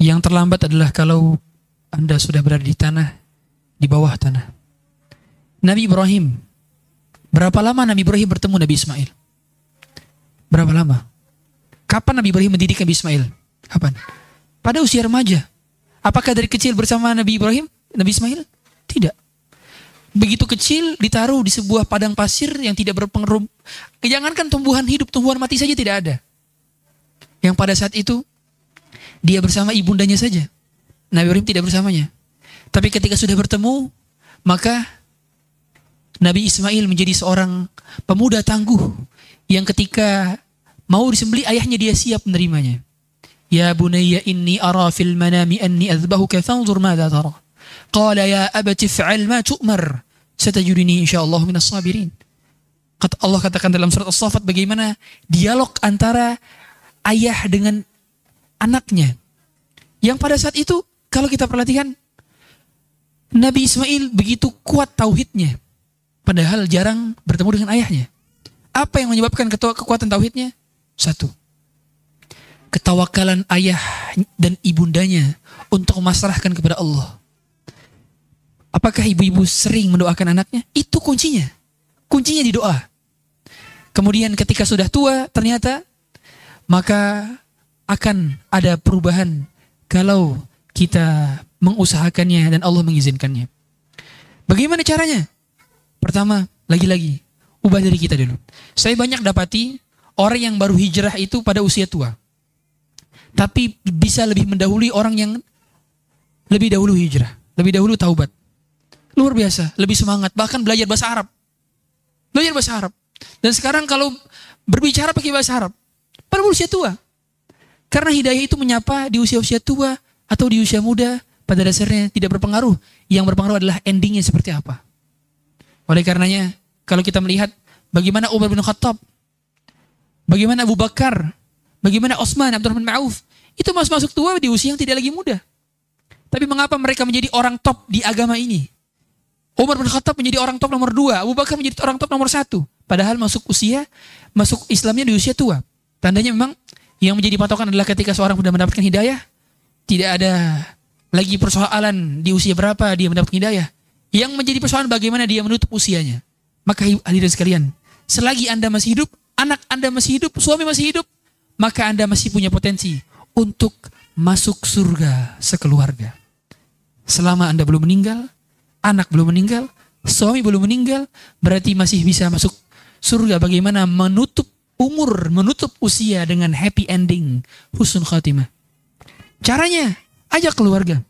Yang terlambat adalah kalau Anda sudah berada di tanah, di bawah tanah. Nabi Ibrahim, berapa lama Nabi Ibrahim bertemu Nabi Ismail? Berapa lama? Kapan Nabi Ibrahim mendidik Nabi Ismail? Kapan? Pada usia remaja. Apakah dari kecil bersama Nabi Ibrahim, Nabi Ismail? Tidak. Begitu kecil ditaruh di sebuah padang pasir yang tidak berpengaruh. Jangankan tumbuhan hidup, tumbuhan mati saja tidak ada yang pada saat itu dia bersama ibundanya saja. Nabi Ibrahim tidak bersamanya. Tapi ketika sudah bertemu, maka Nabi Ismail menjadi seorang pemuda tangguh yang ketika mau disembeli ayahnya dia siap menerimanya. Ya bunayya inni ara fil manami anni azbahuka fanzur madza tara. Qala ya abati fa'al ma tu'mar. Satajudini insyaallah minas sabirin. Kata Allah katakan dalam surat As-Saffat bagaimana dialog antara ayah dengan anaknya. Yang pada saat itu kalau kita perhatikan Nabi Ismail begitu kuat tauhidnya. Padahal jarang bertemu dengan ayahnya. Apa yang menyebabkan kekuatan tauhidnya? Satu. Ketawakalan ayah dan ibundanya untuk memasrahkan kepada Allah. Apakah ibu-ibu sering mendoakan anaknya? Itu kuncinya. Kuncinya di doa. Kemudian ketika sudah tua, ternyata maka akan ada perubahan kalau kita mengusahakannya dan Allah mengizinkannya. Bagaimana caranya? Pertama, lagi-lagi, ubah dari kita dulu. Saya banyak dapati orang yang baru hijrah itu pada usia tua. Tapi bisa lebih mendahului orang yang lebih dahulu hijrah, lebih dahulu taubat. Luar biasa, lebih semangat, bahkan belajar bahasa Arab. Belajar bahasa Arab. Dan sekarang kalau berbicara pakai bahasa Arab, pada usia tua. Karena hidayah itu menyapa di usia-usia tua atau di usia muda pada dasarnya tidak berpengaruh. Yang berpengaruh adalah endingnya seperti apa. Oleh karenanya, kalau kita melihat bagaimana Umar bin Khattab, bagaimana Abu Bakar, bagaimana Osman, Abdurrahman Ma'uf, itu masuk masuk tua di usia yang tidak lagi muda. Tapi mengapa mereka menjadi orang top di agama ini? Umar bin Khattab menjadi orang top nomor dua, Abu Bakar menjadi orang top nomor satu. Padahal masuk usia, masuk Islamnya di usia tua. Tandanya memang yang menjadi patokan adalah ketika seorang sudah mendapatkan hidayah, tidak ada lagi persoalan di usia berapa dia mendapatkan hidayah. Yang menjadi persoalan bagaimana dia menutup usianya. Maka hadirin sekalian, selagi Anda masih hidup, anak Anda masih hidup, suami masih hidup, maka Anda masih punya potensi untuk masuk surga sekeluarga. Selama Anda belum meninggal, anak belum meninggal, suami belum meninggal, berarti masih bisa masuk surga. Bagaimana menutup umur menutup usia dengan happy ending, husnul khatimah. Caranya, ajak keluarga.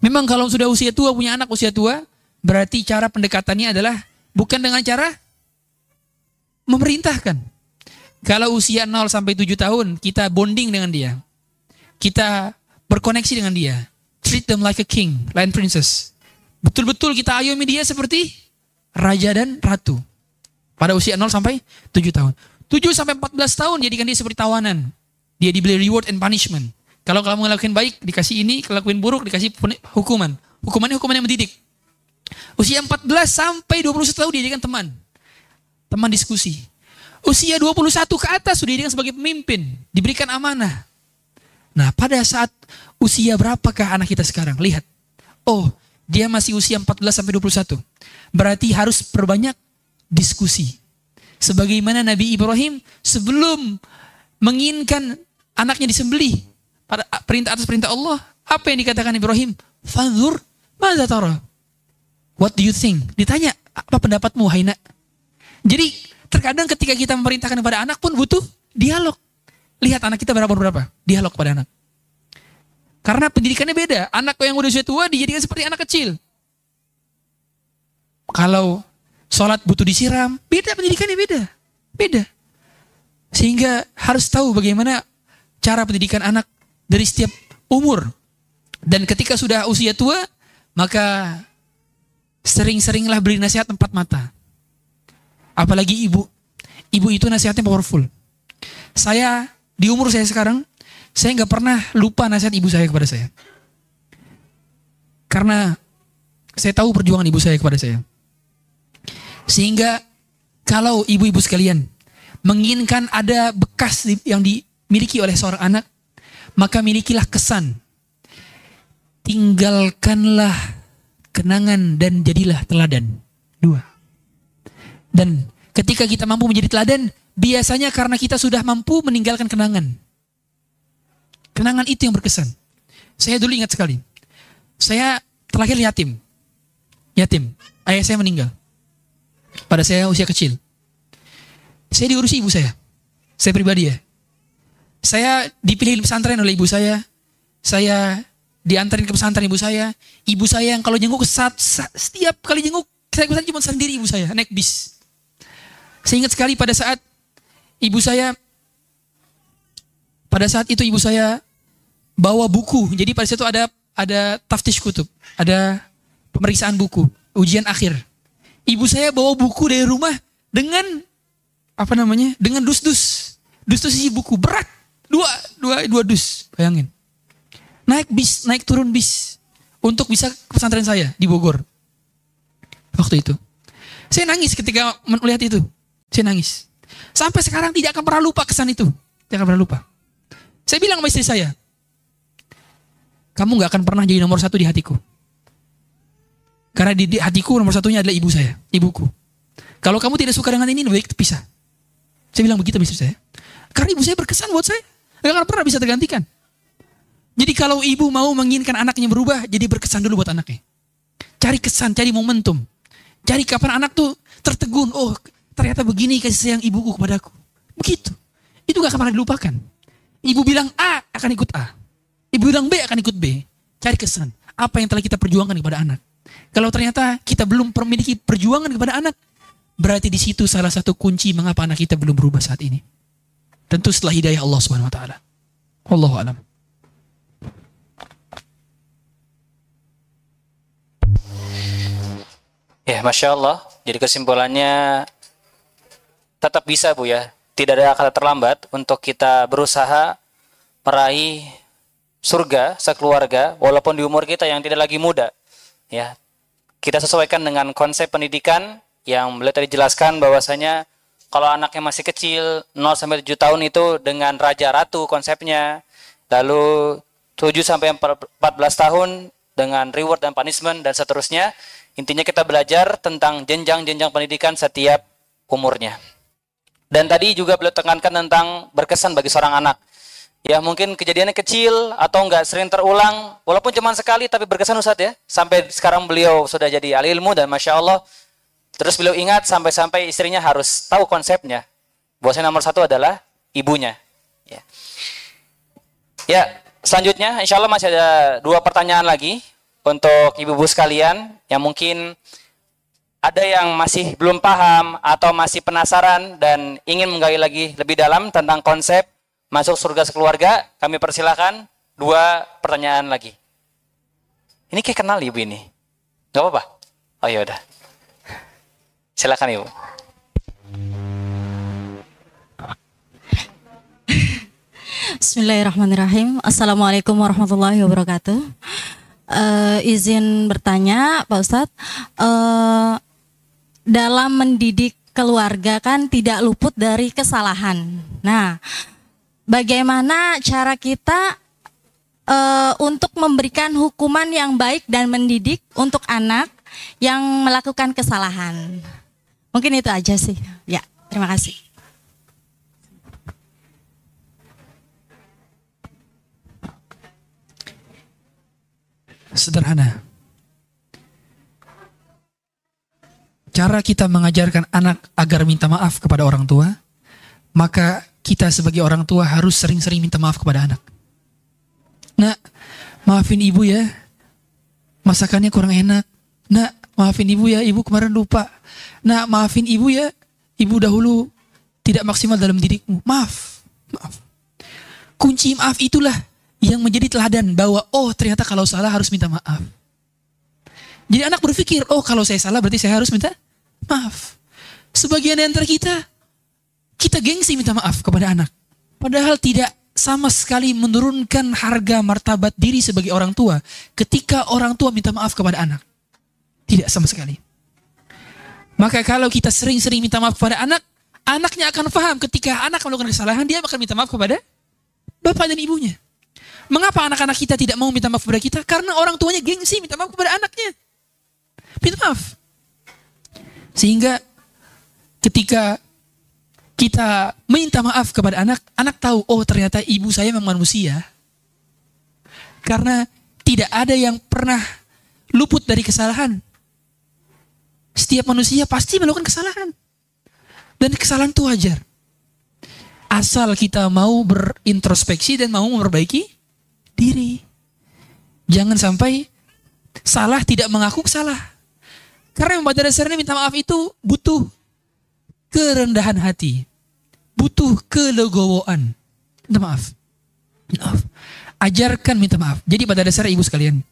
Memang kalau sudah usia tua, punya anak usia tua, berarti cara pendekatannya adalah bukan dengan cara memerintahkan. Kalau usia 0 sampai 7 tahun, kita bonding dengan dia. Kita berkoneksi dengan dia. Treat them like a king, like princess. Betul-betul kita ayomi dia seperti raja dan ratu. Pada usia 0 sampai 7 tahun. 7 sampai 14 tahun jadikan dia seperti tawanan. Dia dibeli reward and punishment. Kalau kamu ngelakuin baik dikasih ini, kalau ngelakuin buruk dikasih hukuman. Hukumannya hukuman yang mendidik. Usia 14 sampai 21 tahun dia jadikan teman. Teman diskusi. Usia 21 ke atas sudah dijadikan sebagai pemimpin, diberikan amanah. Nah, pada saat usia berapakah anak kita sekarang? Lihat. Oh, dia masih usia 14 sampai 21. Berarti harus perbanyak diskusi sebagaimana Nabi Ibrahim sebelum menginginkan anaknya disembelih pada perintah atas perintah Allah apa yang dikatakan Ibrahim fanzur tara what do you think ditanya apa pendapatmu Haina jadi terkadang ketika kita memerintahkan kepada anak pun butuh dialog lihat anak kita berapa berapa dialog pada anak karena pendidikannya beda anak yang udah usia tua dijadikan seperti anak kecil kalau Sholat butuh disiram. Beda pendidikannya beda. Beda. Sehingga harus tahu bagaimana cara pendidikan anak dari setiap umur. Dan ketika sudah usia tua, maka sering-seringlah beri nasihat empat mata. Apalagi ibu. Ibu itu nasihatnya powerful. Saya di umur saya sekarang, saya nggak pernah lupa nasihat ibu saya kepada saya. Karena saya tahu perjuangan ibu saya kepada saya. Sehingga kalau ibu-ibu sekalian menginginkan ada bekas yang dimiliki oleh seorang anak, maka milikilah kesan. Tinggalkanlah kenangan dan jadilah teladan. Dua. Dan ketika kita mampu menjadi teladan, biasanya karena kita sudah mampu meninggalkan kenangan. Kenangan itu yang berkesan. Saya dulu ingat sekali. Saya terlahir yatim. Yatim. Ayah saya meninggal. Pada saya usia kecil. Saya diurusi ibu saya. Saya pribadi ya. Saya dipilih pesantren oleh ibu saya. Saya diantarin ke pesantren ibu saya. Ibu saya yang kalau jenguk saat, setiap kali jenguk saya cuma sendiri ibu saya naik bis. Saya ingat sekali pada saat ibu saya pada saat itu ibu saya bawa buku. Jadi pada saat itu ada ada taftish kutub, ada pemeriksaan buku, ujian akhir. Ibu saya bawa buku dari rumah dengan apa namanya? Dengan dus-dus. Dus-dus isi buku berat. Dua, dua, dua dus. Bayangin. Naik bis, naik turun bis. Untuk bisa ke pesantren saya di Bogor. Waktu itu. Saya nangis ketika melihat itu. Saya nangis. Sampai sekarang tidak akan pernah lupa kesan itu. Tidak akan pernah lupa. Saya bilang sama istri saya. Kamu gak akan pernah jadi nomor satu di hatiku. Karena di, di hatiku nomor satunya adalah ibu saya. Ibuku. Kalau kamu tidak suka dengan ini, baik terpisah. Saya bilang begitu istri saya. Karena ibu saya berkesan buat saya. Gak akan pernah bisa tergantikan. Jadi kalau ibu mau menginginkan anaknya berubah, jadi berkesan dulu buat anaknya. Cari kesan, cari momentum. Cari kapan anak tuh tertegun. Oh ternyata begini kasih sayang ibuku kepadaku. Begitu. Itu gak akan pernah dilupakan. Ibu bilang A akan ikut A. Ibu bilang B akan ikut B. Cari kesan. Apa yang telah kita perjuangkan kepada anak. Kalau ternyata kita belum memiliki perjuangan kepada anak, berarti di situ salah satu kunci mengapa anak kita belum berubah saat ini. Tentu setelah hidayah Allah Subhanahu wa taala. Wallahu alam. Ya, Masya Allah. Jadi kesimpulannya tetap bisa Bu ya. Tidak ada kata terlambat untuk kita berusaha meraih surga sekeluarga walaupun di umur kita yang tidak lagi muda. Ya. Kita sesuaikan dengan konsep pendidikan yang beliau tadi jelaskan bahwasanya kalau anaknya masih kecil 0 sampai 7 tahun itu dengan raja ratu konsepnya. Lalu 7 sampai 14 tahun dengan reward dan punishment dan seterusnya. Intinya kita belajar tentang jenjang-jenjang pendidikan setiap umurnya. Dan tadi juga beliau tekankan tentang berkesan bagi seorang anak. Ya mungkin kejadiannya kecil atau enggak sering terulang, walaupun cuma sekali tapi berkesan Ustaz ya. Sampai sekarang beliau sudah jadi ahli ilmu dan Masya Allah. Terus beliau ingat sampai-sampai istrinya harus tahu konsepnya. Bahwasanya nomor satu adalah ibunya. Ya, ya selanjutnya insya Allah masih ada dua pertanyaan lagi untuk ibu-ibu sekalian yang mungkin ada yang masih belum paham atau masih penasaran dan ingin menggali lagi lebih dalam tentang konsep masuk surga sekeluarga, kami persilahkan dua pertanyaan lagi. Ini kayak kenal ibu ini. Gak apa-apa? Oh ya udah. Silakan ibu. Bismillahirrahmanirrahim. Assalamualaikum warahmatullahi wabarakatuh uh, izin bertanya Pak Ustadz, uh, dalam mendidik keluarga kan tidak luput dari kesalahan. Nah, bagaimana cara kita uh, untuk memberikan hukuman yang baik dan mendidik untuk anak yang melakukan kesalahan? Mungkin itu aja sih. Ya, terima kasih. sederhana. Cara kita mengajarkan anak agar minta maaf kepada orang tua, maka kita sebagai orang tua harus sering-sering minta maaf kepada anak. Nak, maafin ibu ya, masakannya kurang enak. Nak, maafin ibu ya, ibu kemarin lupa. Nak, maafin ibu ya, ibu dahulu tidak maksimal dalam didikmu. Maaf, maaf. kunci maaf itulah yang menjadi teladan bahwa oh ternyata kalau salah harus minta maaf. Jadi anak berpikir, oh kalau saya salah berarti saya harus minta maaf. Sebagian antara kita, kita gengsi minta maaf kepada anak. Padahal tidak sama sekali menurunkan harga martabat diri sebagai orang tua ketika orang tua minta maaf kepada anak. Tidak sama sekali. Maka kalau kita sering-sering minta maaf kepada anak, anaknya akan paham ketika anak melakukan kesalahan, dia akan minta maaf kepada bapak dan ibunya. Mengapa anak-anak kita tidak mau minta maaf kepada kita? Karena orang tuanya gengsi minta maaf kepada anaknya. Minta maaf. Sehingga ketika kita minta maaf kepada anak, anak tahu, oh ternyata ibu saya memang manusia. Karena tidak ada yang pernah luput dari kesalahan. Setiap manusia pasti melakukan kesalahan. Dan kesalahan itu wajar. Asal kita mau berintrospeksi dan mau memperbaiki diri. Jangan sampai salah tidak mengaku salah. Karena pada dasarnya minta maaf itu butuh kerendahan hati. Butuh kelegowoan. Minta maaf. Maaf. Ajarkan minta maaf. Jadi pada dasarnya ibu sekalian,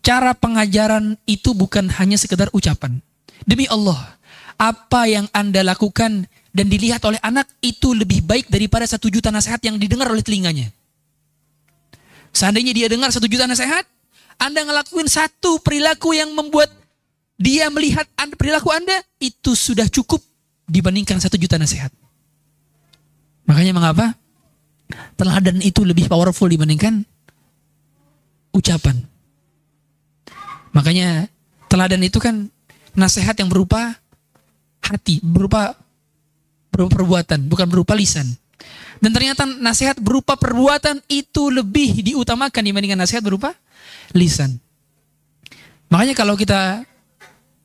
cara pengajaran itu bukan hanya sekedar ucapan. Demi Allah, apa yang Anda lakukan dan dilihat oleh anak itu lebih baik daripada satu juta nasihat yang didengar oleh telinganya. Seandainya dia dengar satu juta nasihat, Anda ngelakuin satu perilaku yang membuat dia melihat perilaku Anda, itu sudah cukup dibandingkan satu juta nasihat. Makanya mengapa? Teladan itu lebih powerful dibandingkan ucapan. Makanya teladan itu kan nasihat yang berupa hati, berupa berupa perbuatan, bukan berupa lisan. Dan ternyata nasihat berupa perbuatan itu lebih diutamakan dibandingkan nasihat berupa lisan. Makanya kalau kita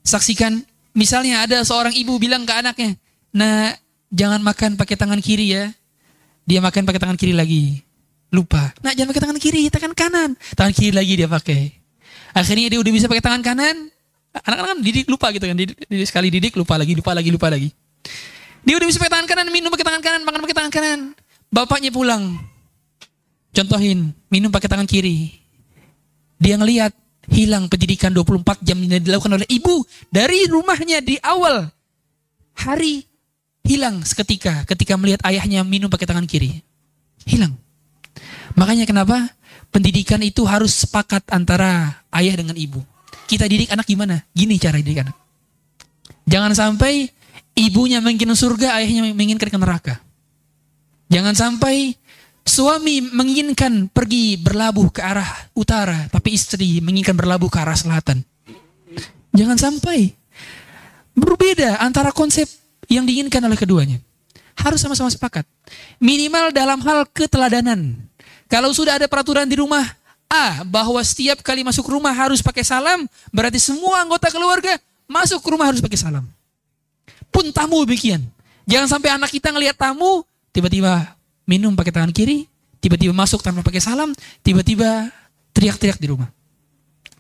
saksikan, misalnya ada seorang ibu bilang ke anaknya, nah jangan makan pakai tangan kiri ya. Dia makan pakai tangan kiri lagi. Lupa. Nah jangan pakai tangan kiri, tangan kanan. Tangan kiri lagi dia pakai. Akhirnya dia udah bisa pakai tangan kanan. Anak-anak kan didik lupa gitu kan. Didik, didik, sekali didik lupa lagi, lupa lagi, lupa lagi. Dia udah bisa pakai tangan kanan, minum pakai tangan kanan, makan pakai tangan kanan. Bapaknya pulang. Contohin, minum pakai tangan kiri. Dia ngelihat hilang pendidikan 24 jam yang dilakukan oleh ibu dari rumahnya di awal hari hilang seketika ketika melihat ayahnya minum pakai tangan kiri. Hilang. Makanya kenapa pendidikan itu harus sepakat antara ayah dengan ibu. Kita didik anak gimana? Gini cara didik anak. Jangan sampai ibunya menginginkan surga, ayahnya menginginkan neraka. Jangan sampai suami menginginkan pergi berlabuh ke arah utara, tapi istri menginginkan berlabuh ke arah selatan. Jangan sampai berbeda antara konsep yang diinginkan oleh keduanya. Harus sama-sama sepakat. Minimal dalam hal keteladanan. Kalau sudah ada peraturan di rumah A bahwa setiap kali masuk rumah harus pakai salam, berarti semua anggota keluarga masuk ke rumah harus pakai salam. Pun tamu demikian. Jangan sampai anak kita ngelihat tamu, tiba-tiba minum pakai tangan kiri, tiba-tiba masuk tanpa pakai salam, tiba-tiba teriak-teriak di rumah.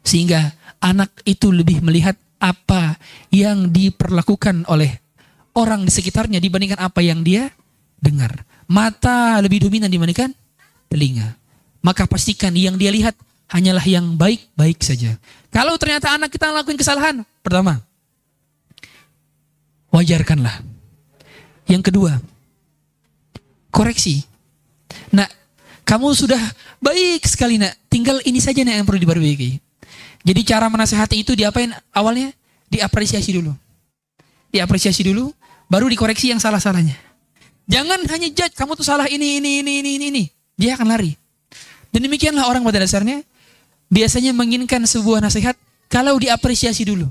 Sehingga anak itu lebih melihat apa yang diperlakukan oleh orang di sekitarnya dibandingkan apa yang dia dengar. Mata lebih dominan dibandingkan telinga. Maka pastikan yang dia lihat hanyalah yang baik-baik saja. Kalau ternyata anak kita ngelakuin kesalahan, pertama, wajarkanlah. Yang kedua, koreksi. Nah, kamu sudah baik sekali nak, tinggal ini saja nak yang perlu diperbaiki. Jadi cara menasehati itu diapain awalnya? Diapresiasi dulu. Diapresiasi dulu, baru dikoreksi yang salah-salahnya. Jangan hanya judge, kamu tuh salah ini, ini, ini, ini, ini. Dia akan lari. Dan demikianlah orang pada dasarnya biasanya menginginkan sebuah nasihat kalau diapresiasi dulu.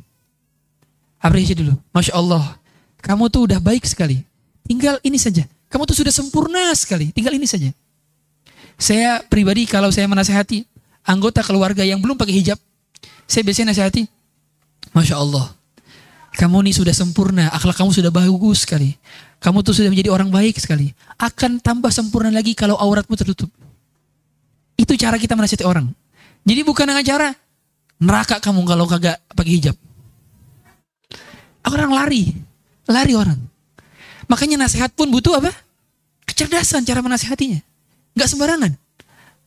Apresiasi dulu. Masya Allah, kamu tuh udah baik sekali. Tinggal ini saja. Kamu tuh sudah sempurna sekali. Tinggal ini saja. Saya pribadi kalau saya menasehati anggota keluarga yang belum pakai hijab, saya biasanya nasihati, Masya Allah, kamu ini sudah sempurna, akhlak kamu sudah bagus sekali. Kamu tuh sudah menjadi orang baik sekali. Akan tambah sempurna lagi kalau auratmu tertutup. Itu cara kita menasihati orang. Jadi bukan dengan cara neraka kamu kalau kagak pakai hijab. Orang lari, lari orang. Makanya nasihat pun butuh apa? Kecerdasan cara menasihatinya. Gak sembarangan.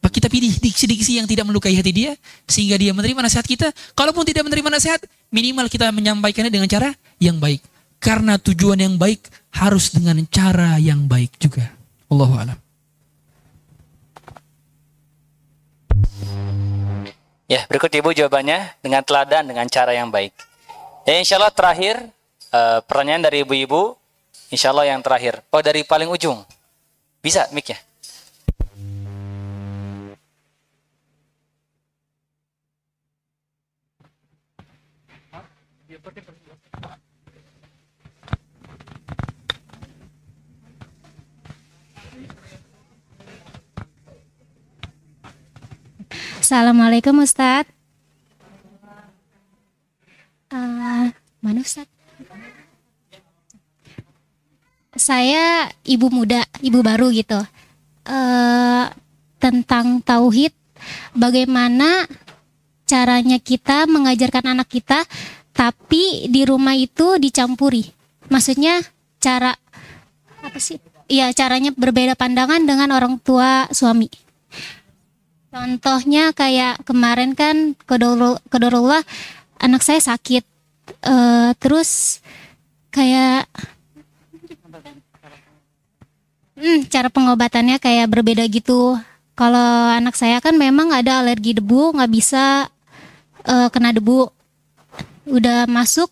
kita pilih diksi-diksi yang tidak melukai hati dia sehingga dia menerima nasihat kita. Kalaupun tidak menerima nasihat, minimal kita menyampaikannya dengan cara yang baik. Karena tujuan yang baik harus dengan cara yang baik juga. Allahu a'lam. Ya, berikut Ibu jawabannya dengan teladan dengan cara yang baik. Ya, insya Allah terakhir eh, pertanyaan dari ibu-ibu. Insya Allah yang terakhir. Oh, dari paling ujung. Bisa mic ya? Assalamualaikum Ustadz. Eh, mana Ustadz? Saya ibu muda, ibu baru gitu. Eh, tentang tauhid, bagaimana caranya kita mengajarkan anak kita, tapi di rumah itu dicampuri. Maksudnya cara apa sih? Ya caranya berbeda pandangan dengan orang tua suami. Contohnya kayak kemarin kan kodorullah anak saya sakit, Eh, terus kayak hmm, cara pengobatannya kayak berbeda gitu. Kalau anak saya kan memang ada alergi debu, nggak bisa eh, kena debu, udah masuk.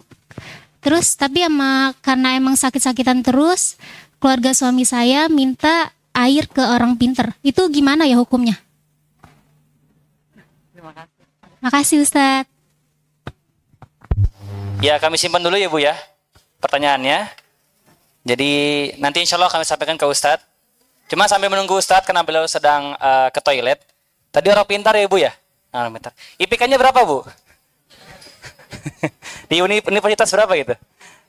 Terus tapi emang karena emang sakit-sakitan terus, keluarga suami saya minta air ke orang pinter. Itu gimana ya hukumnya? Makasih Ustadz. Ya, kami simpan dulu ya Bu ya pertanyaannya. Jadi nanti insya Allah kami sampaikan ke Ustadz. Cuma sambil menunggu Ustadz karena beliau sedang eh, ke toilet. Tadi orang pintar ya Bu ya? Ah, Orang pintar. IPK-nya berapa Bu? Di uni- universitas berapa gitu?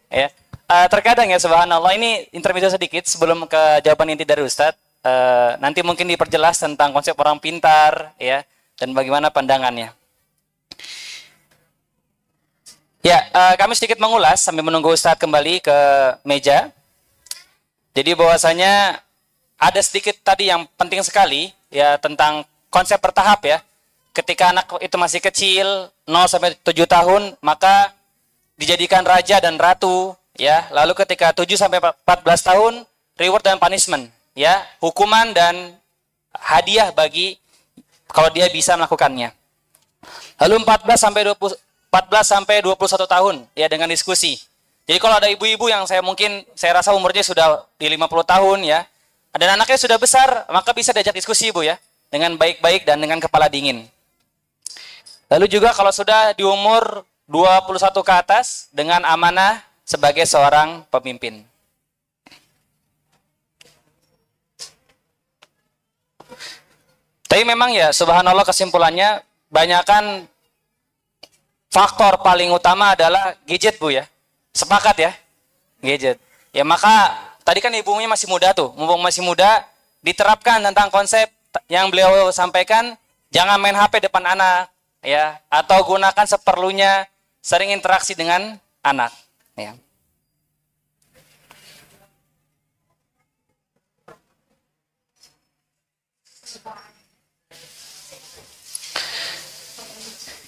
Ya. Eh, terkadang ya subhanallah ini intermezzo sedikit sebelum ke jawaban inti dari Ustadz. Eh, nanti mungkin diperjelas tentang konsep orang pintar ya dan bagaimana pandangannya. Ya, eh, kami sedikit mengulas sambil menunggu Ustadz kembali ke meja. Jadi bahwasanya ada sedikit tadi yang penting sekali ya tentang konsep bertahap ya. Ketika anak itu masih kecil, 0 sampai 7 tahun, maka dijadikan raja dan ratu ya. Lalu ketika 7 sampai 14 tahun, reward dan punishment ya, hukuman dan hadiah bagi kalau dia bisa melakukannya. Lalu 14 sampai 20 14 sampai 21 tahun ya dengan diskusi. Jadi kalau ada ibu-ibu yang saya mungkin saya rasa umurnya sudah di 50 tahun ya. Dan anaknya sudah besar, maka bisa diajak diskusi Ibu ya dengan baik-baik dan dengan kepala dingin. Lalu juga kalau sudah di umur 21 ke atas dengan amanah sebagai seorang pemimpin. Tapi memang ya subhanallah kesimpulannya banyakkan faktor paling utama adalah gadget Bu ya. Sepakat ya? Gadget. Ya maka tadi kan ibunya masih muda tuh, mumpung masih muda diterapkan tentang konsep yang beliau sampaikan jangan main HP depan anak ya atau gunakan seperlunya sering interaksi dengan anak ya.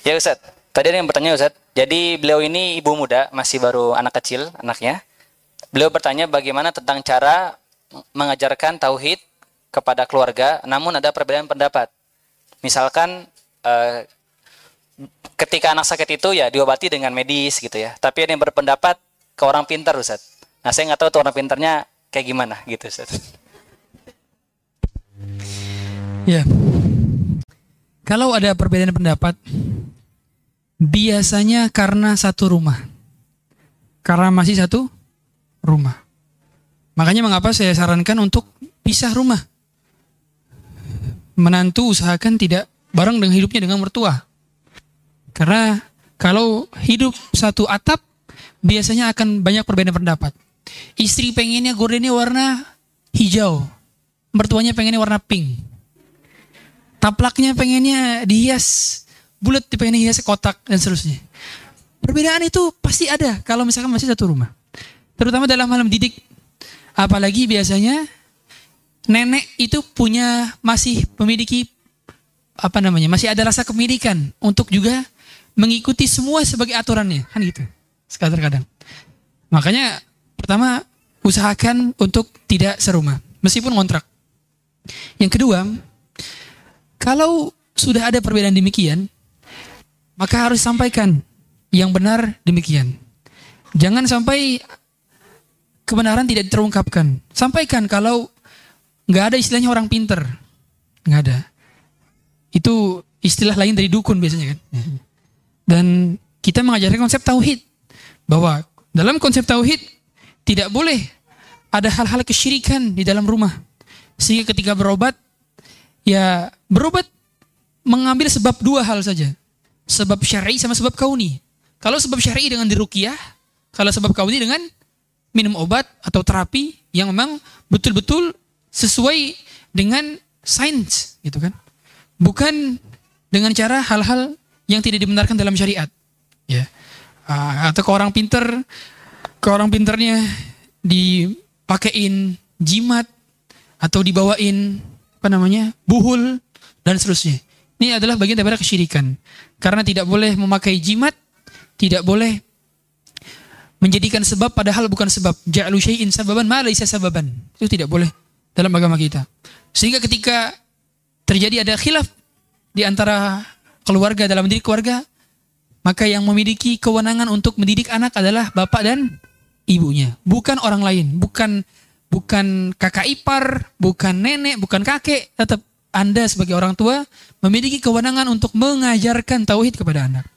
Ya Ustaz, tadi ada yang bertanya Ustaz. Jadi beliau ini ibu muda, masih baru anak kecil anaknya. Beliau bertanya bagaimana tentang cara mengajarkan tauhid kepada keluarga, namun ada perbedaan pendapat. Misalkan eh, ketika anak sakit itu ya diobati dengan medis gitu ya. Tapi ada yang berpendapat ke orang pintar Ustaz. Nah saya nggak tahu tuh orang pintarnya kayak gimana gitu Ustaz. Ya. Kalau ada perbedaan pendapat, biasanya karena satu rumah. Karena masih satu rumah. Makanya mengapa saya sarankan untuk pisah rumah. Menantu usahakan tidak bareng dengan hidupnya dengan mertua. Karena kalau hidup satu atap, biasanya akan banyak perbedaan pendapat. Istri pengennya gordennya warna hijau. Mertuanya pengennya warna pink. Taplaknya pengennya dihias bulat, pengennya hias kotak dan seterusnya. Perbedaan itu pasti ada kalau misalkan masih satu rumah. Terutama dalam hal mendidik. Apalagi biasanya nenek itu punya masih memiliki apa namanya masih ada rasa kemirikan untuk juga mengikuti semua sebagai aturannya kan gitu sekadar kadang makanya pertama usahakan untuk tidak serumah meskipun kontrak yang kedua kalau sudah ada perbedaan demikian maka harus sampaikan yang benar demikian jangan sampai kebenaran tidak terungkapkan sampaikan kalau nggak ada istilahnya orang pinter nggak ada itu istilah lain dari dukun biasanya kan. Dan kita mengajarkan konsep tauhid bahwa dalam konsep tauhid tidak boleh ada hal-hal kesyirikan di dalam rumah. Sehingga ketika berobat ya berobat mengambil sebab dua hal saja. Sebab syar'i sama sebab kauni. Kalau sebab syar'i dengan diruqyah, kalau sebab kauni dengan minum obat atau terapi yang memang betul-betul sesuai dengan sains gitu kan bukan dengan cara hal-hal yang tidak dibenarkan dalam syariat. Ya. Uh, atau ke orang pinter, ke orang pinternya dipakein jimat atau dibawain apa namanya buhul dan seterusnya. Ini adalah bagian daripada kesyirikan. Karena tidak boleh memakai jimat, tidak boleh menjadikan sebab padahal bukan sebab. Ja'lu syai'in sababan ma laisa sababan. Itu tidak boleh dalam agama kita. Sehingga ketika terjadi ada khilaf di antara keluarga dalam mendidik keluarga, maka yang memiliki kewenangan untuk mendidik anak adalah bapak dan ibunya, bukan orang lain, bukan bukan kakak ipar, bukan nenek, bukan kakek, tetap Anda sebagai orang tua memiliki kewenangan untuk mengajarkan tauhid kepada anak.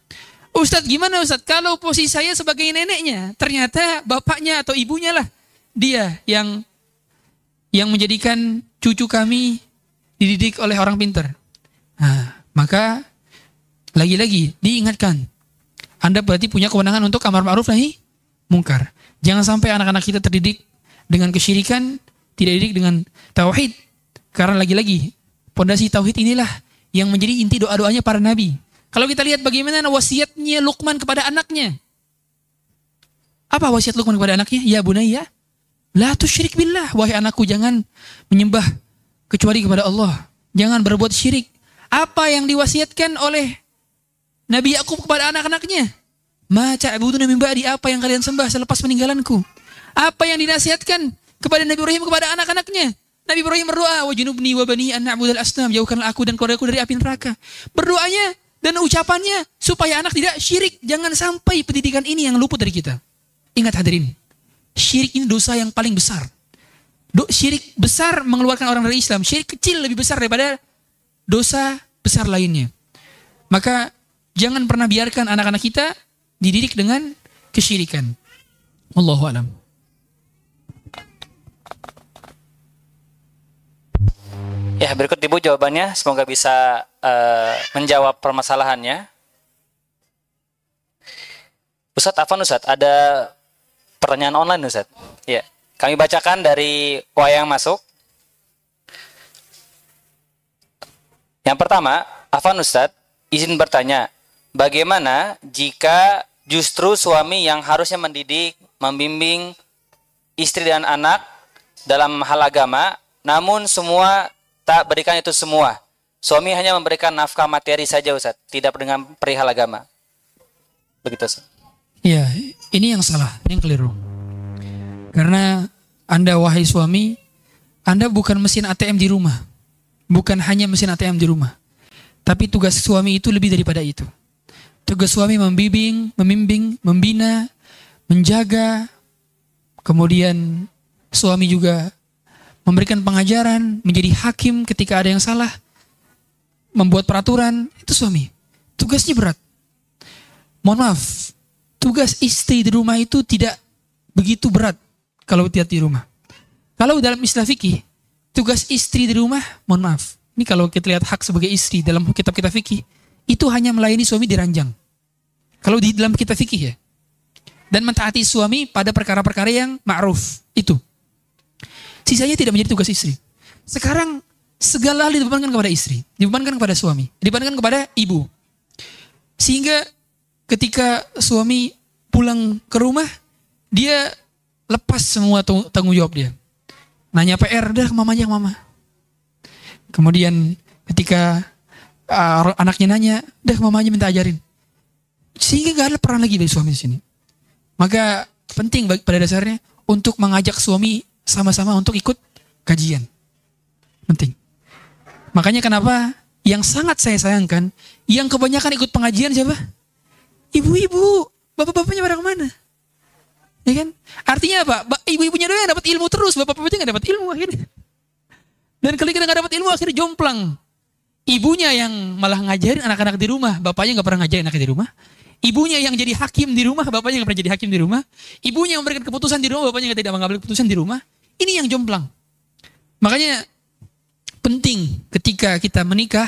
Ustadz gimana Ustadz kalau posisi saya sebagai neneknya ternyata bapaknya atau ibunya lah dia yang yang menjadikan cucu kami dididik oleh orang pintar. Nah, maka lagi-lagi diingatkan. Anda berarti punya kewenangan untuk amar ma'ruf nahi mungkar. Jangan sampai anak-anak kita terdidik dengan kesyirikan, tidak didik dengan tauhid. Karena lagi-lagi pondasi tauhid inilah yang menjadi inti doa-doanya para nabi. Kalau kita lihat bagaimana wasiatnya Luqman kepada anaknya. Apa wasiat Luqman kepada anaknya? Ya bunayya, la tusyrik billah. Wahai anakku jangan menyembah kecuali kepada Allah. Jangan berbuat syirik. Apa yang diwasiatkan oleh Nabi Yakub kepada anak-anaknya? Maca ta'buduna min ba'di apa yang kalian sembah selepas peninggalanku? Apa yang dinasihatkan kepada Nabi Ibrahim kepada anak-anaknya? Nabi Ibrahim berdoa, "Wa junubni wa bani an na'budal asnam." Jauhkanlah aku dan keluargaku dari api neraka. Berdoanya dan ucapannya supaya anak tidak syirik. Jangan sampai pendidikan ini yang luput dari kita. Ingat hadirin, syirik ini dosa yang paling besar. Do, syirik besar mengeluarkan orang dari Islam. Syirik kecil lebih besar daripada dosa besar lainnya. Maka jangan pernah biarkan anak-anak kita dididik dengan kesyirikan. Allahu alam. Ya, berikut Ibu jawabannya. Semoga bisa uh, menjawab permasalahannya. Ustadz Afan Ustadz, ada pertanyaan online Ustadz. Ya. Kami bacakan dari wayang masuk. Yang pertama, Afan Ustadz izin bertanya, bagaimana jika justru suami yang harusnya mendidik, membimbing istri dan anak dalam hal agama, namun semua tak berikan itu semua. Suami hanya memberikan nafkah materi saja Ustadz, tidak dengan perihal agama. Begitu Ustaz. Iya, ini yang salah, yang keliru. Karena Anda wahai suami, Anda bukan mesin ATM di rumah. Bukan hanya mesin ATM di rumah. Tapi tugas suami itu lebih daripada itu. Tugas suami membimbing, membimbing, membina, menjaga. Kemudian suami juga memberikan pengajaran, menjadi hakim ketika ada yang salah, membuat peraturan, itu suami. Tugasnya berat. Mohon maaf, tugas istri di rumah itu tidak begitu berat kalau tidak di rumah. Kalau dalam istilah fikih, tugas istri di rumah, mohon maaf. Ini kalau kita lihat hak sebagai istri dalam kitab kita fikih, itu hanya melayani suami di ranjang. Kalau di dalam kitab fikih ya. Dan mentaati suami pada perkara-perkara yang ma'ruf. Itu. Sisanya tidak menjadi tugas istri. Sekarang segala hal dibebankan kepada istri, dibebankan kepada suami, dibebankan kepada ibu. Sehingga ketika suami pulang ke rumah, dia lepas semua tanggung jawab dia. Nanya PR, dah ke mamanya ke mama. Kemudian ketika uh, anaknya nanya, dah mamanya minta ajarin. Sehingga gak ada peran lagi dari suami di sini. Maka penting pada dasarnya untuk mengajak suami sama-sama untuk ikut kajian. Penting. Makanya kenapa yang sangat saya sayangkan, yang kebanyakan ikut pengajian siapa? Ibu-ibu, bapak-bapaknya pada ke mana? Ya kan? Artinya apa? Ibu-ibunya doang dapat ilmu terus, bapak-bapaknya nggak dapat ilmu akhirnya. Dan kita nggak dapat ilmu akhirnya jomplang. Ibunya yang malah ngajarin anak-anak di rumah, bapaknya nggak pernah ngajarin anaknya di rumah. Ibunya yang jadi hakim di rumah, bapaknya nggak pernah jadi hakim di rumah. Ibunya yang memberikan keputusan di rumah, bapaknya nggak tidak mengambil keputusan di rumah. Ini yang jomplang. Makanya penting ketika kita menikah,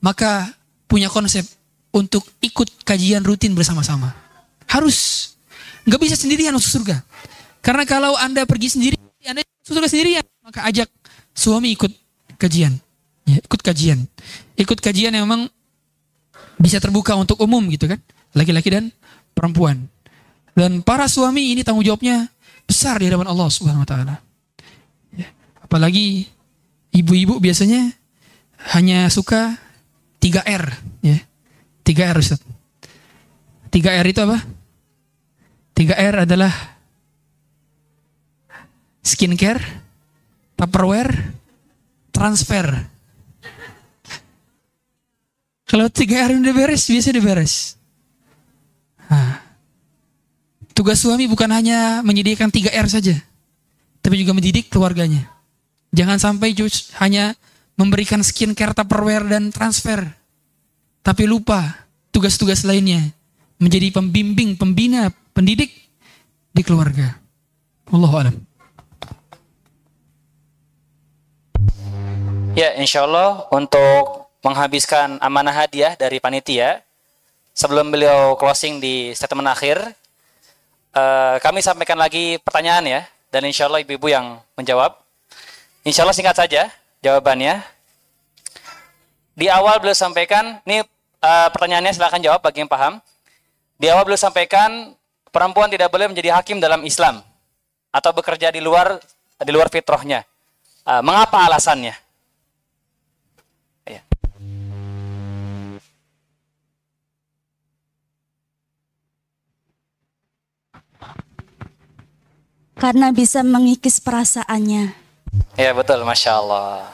maka punya konsep untuk ikut kajian rutin bersama-sama. Harus. Nggak bisa sendirian masuk surga. Karena kalau Anda pergi sendiri, Anda masuk surga sendirian. Maka ajak suami ikut kajian. Ya, ikut kajian. Ikut kajian yang memang bisa terbuka untuk umum gitu kan. Laki-laki dan perempuan. Dan para suami ini tanggung jawabnya besar di hadapan Allah Subhanahu wa taala. Apalagi ibu-ibu biasanya hanya suka 3R ya. 3R Ustaz. 3R itu apa? 3R adalah skincare, tupperware, transfer. Kalau 3R udah beres, biasa udah beres. Nah, tugas suami bukan hanya menyediakan 3R saja, tapi juga mendidik keluarganya. Jangan sampai hanya memberikan skincare, tupperware, dan transfer. Tapi lupa tugas-tugas lainnya. Menjadi pembimbing, pembina, pendidik di keluarga. Allahu alam. Ya, insya Allah untuk menghabiskan amanah hadiah dari panitia, sebelum beliau closing di statement akhir, eh, kami sampaikan lagi pertanyaan ya, dan insya Allah ibu-ibu yang menjawab. Insya Allah singkat saja jawabannya. Di awal beliau sampaikan, ini eh, pertanyaannya silahkan jawab bagi yang paham. Di awal beliau sampaikan, perempuan tidak boleh menjadi hakim dalam Islam atau bekerja di luar di luar fitrahnya. Eh, mengapa alasannya? Ya. Karena bisa mengikis perasaannya. Ya betul, masya Allah.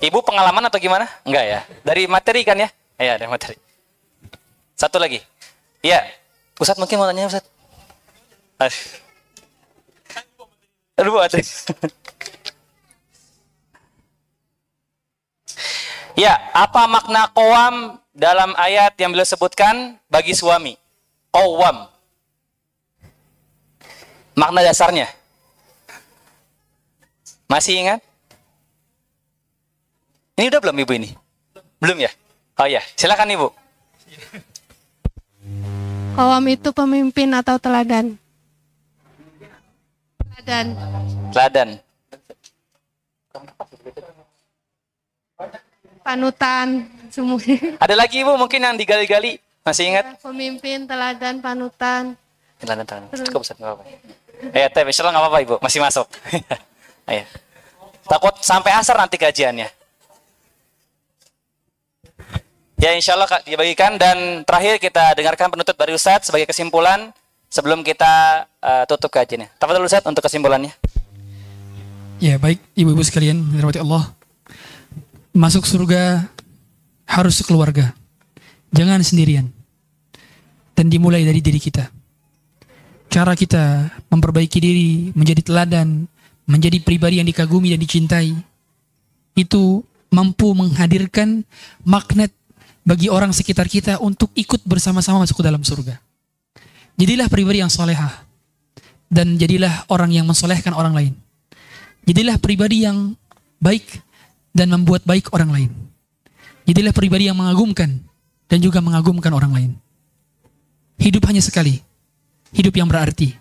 Ibu pengalaman atau gimana? Enggak ya. Dari materi kan ya? Iya dari materi. Satu lagi. Iya. Ustadz mungkin mau tanya Ustadz. Aduh. Aduh, ya, apa makna kowam dalam ayat yang beliau sebutkan bagi suami? Kowam. Makna dasarnya. Masih ingat? Ini udah belum ibu ini? Belum ya? Oh ya, silakan ibu. Kawam itu pemimpin atau teladan? Teladan. Teladan. Panutan semuanya. Ada lagi ibu mungkin yang digali-gali? Masih ingat? Pemimpin, teladan, panutan. Teladan, teladan. Cukup Ustaz, nggak apa-apa. Eh, Allah nggak apa-apa ibu, masih masuk. Ayo. Takut sampai asar nanti kajiannya. Ya insya Allah Kak, dibagikan dan terakhir kita dengarkan penutup dari Ustadz sebagai kesimpulan sebelum kita eh, tutup kajiannya. Tafadhol Ustadz untuk kesimpulannya. Ya baik ibu-ibu sekalian dirahmati Allah. Masuk surga harus sekeluarga. Jangan sendirian. Dan dimulai dari diri kita. Cara kita memperbaiki diri, menjadi teladan, menjadi pribadi yang dikagumi dan dicintai. Itu mampu menghadirkan magnet bagi orang sekitar kita untuk ikut bersama-sama masuk ke dalam surga. Jadilah pribadi yang solehah. Dan jadilah orang yang mensolehkan orang lain. Jadilah pribadi yang baik dan membuat baik orang lain. Jadilah pribadi yang mengagumkan dan juga mengagumkan orang lain. Hidup hanya sekali. Hidup yang berarti.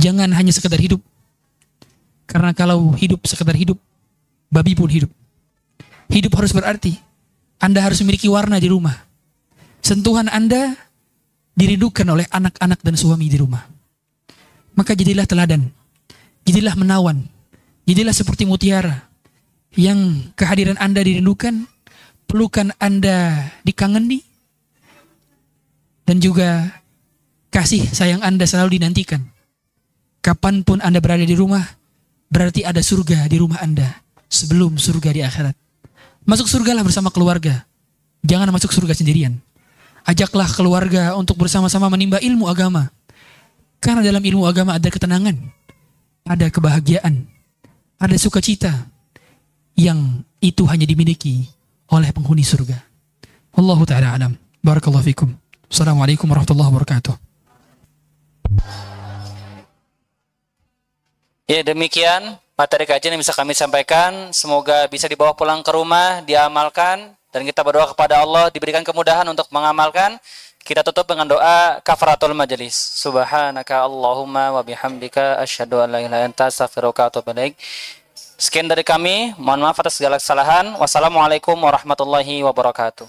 Jangan hanya sekedar hidup. Karena kalau hidup sekedar hidup, babi pun hidup. Hidup harus berarti. Anda harus memiliki warna di rumah. Sentuhan Anda dirindukan oleh anak-anak dan suami di rumah. Maka jadilah teladan. Jadilah menawan. Jadilah seperti mutiara. Yang kehadiran Anda dirindukan, pelukan Anda dikangeni dan juga kasih sayang Anda selalu dinantikan. Kapan pun Anda berada di rumah, berarti ada surga di rumah Anda sebelum surga di akhirat. Masuk surgalah bersama keluarga. Jangan masuk surga sendirian. Ajaklah keluarga untuk bersama-sama menimba ilmu agama. Karena dalam ilmu agama ada ketenangan, ada kebahagiaan, ada sukacita yang itu hanya dimiliki oleh penghuni surga. Wallahu taala alam. Barakallahu fikum. Assalamualaikum warahmatullahi wabarakatuh. Ya demikian materi kajian yang bisa kami sampaikan. Semoga bisa dibawa pulang ke rumah, diamalkan, dan kita berdoa kepada Allah diberikan kemudahan untuk mengamalkan. Kita tutup dengan doa kafaratul majelis. Subhanaka Allahumma wa bihamdika asyhadu an la ilaha anta astaghfiruka wa atubu. Sekian dari kami, mohon maaf atas segala kesalahan. Wassalamualaikum warahmatullahi wabarakatuh.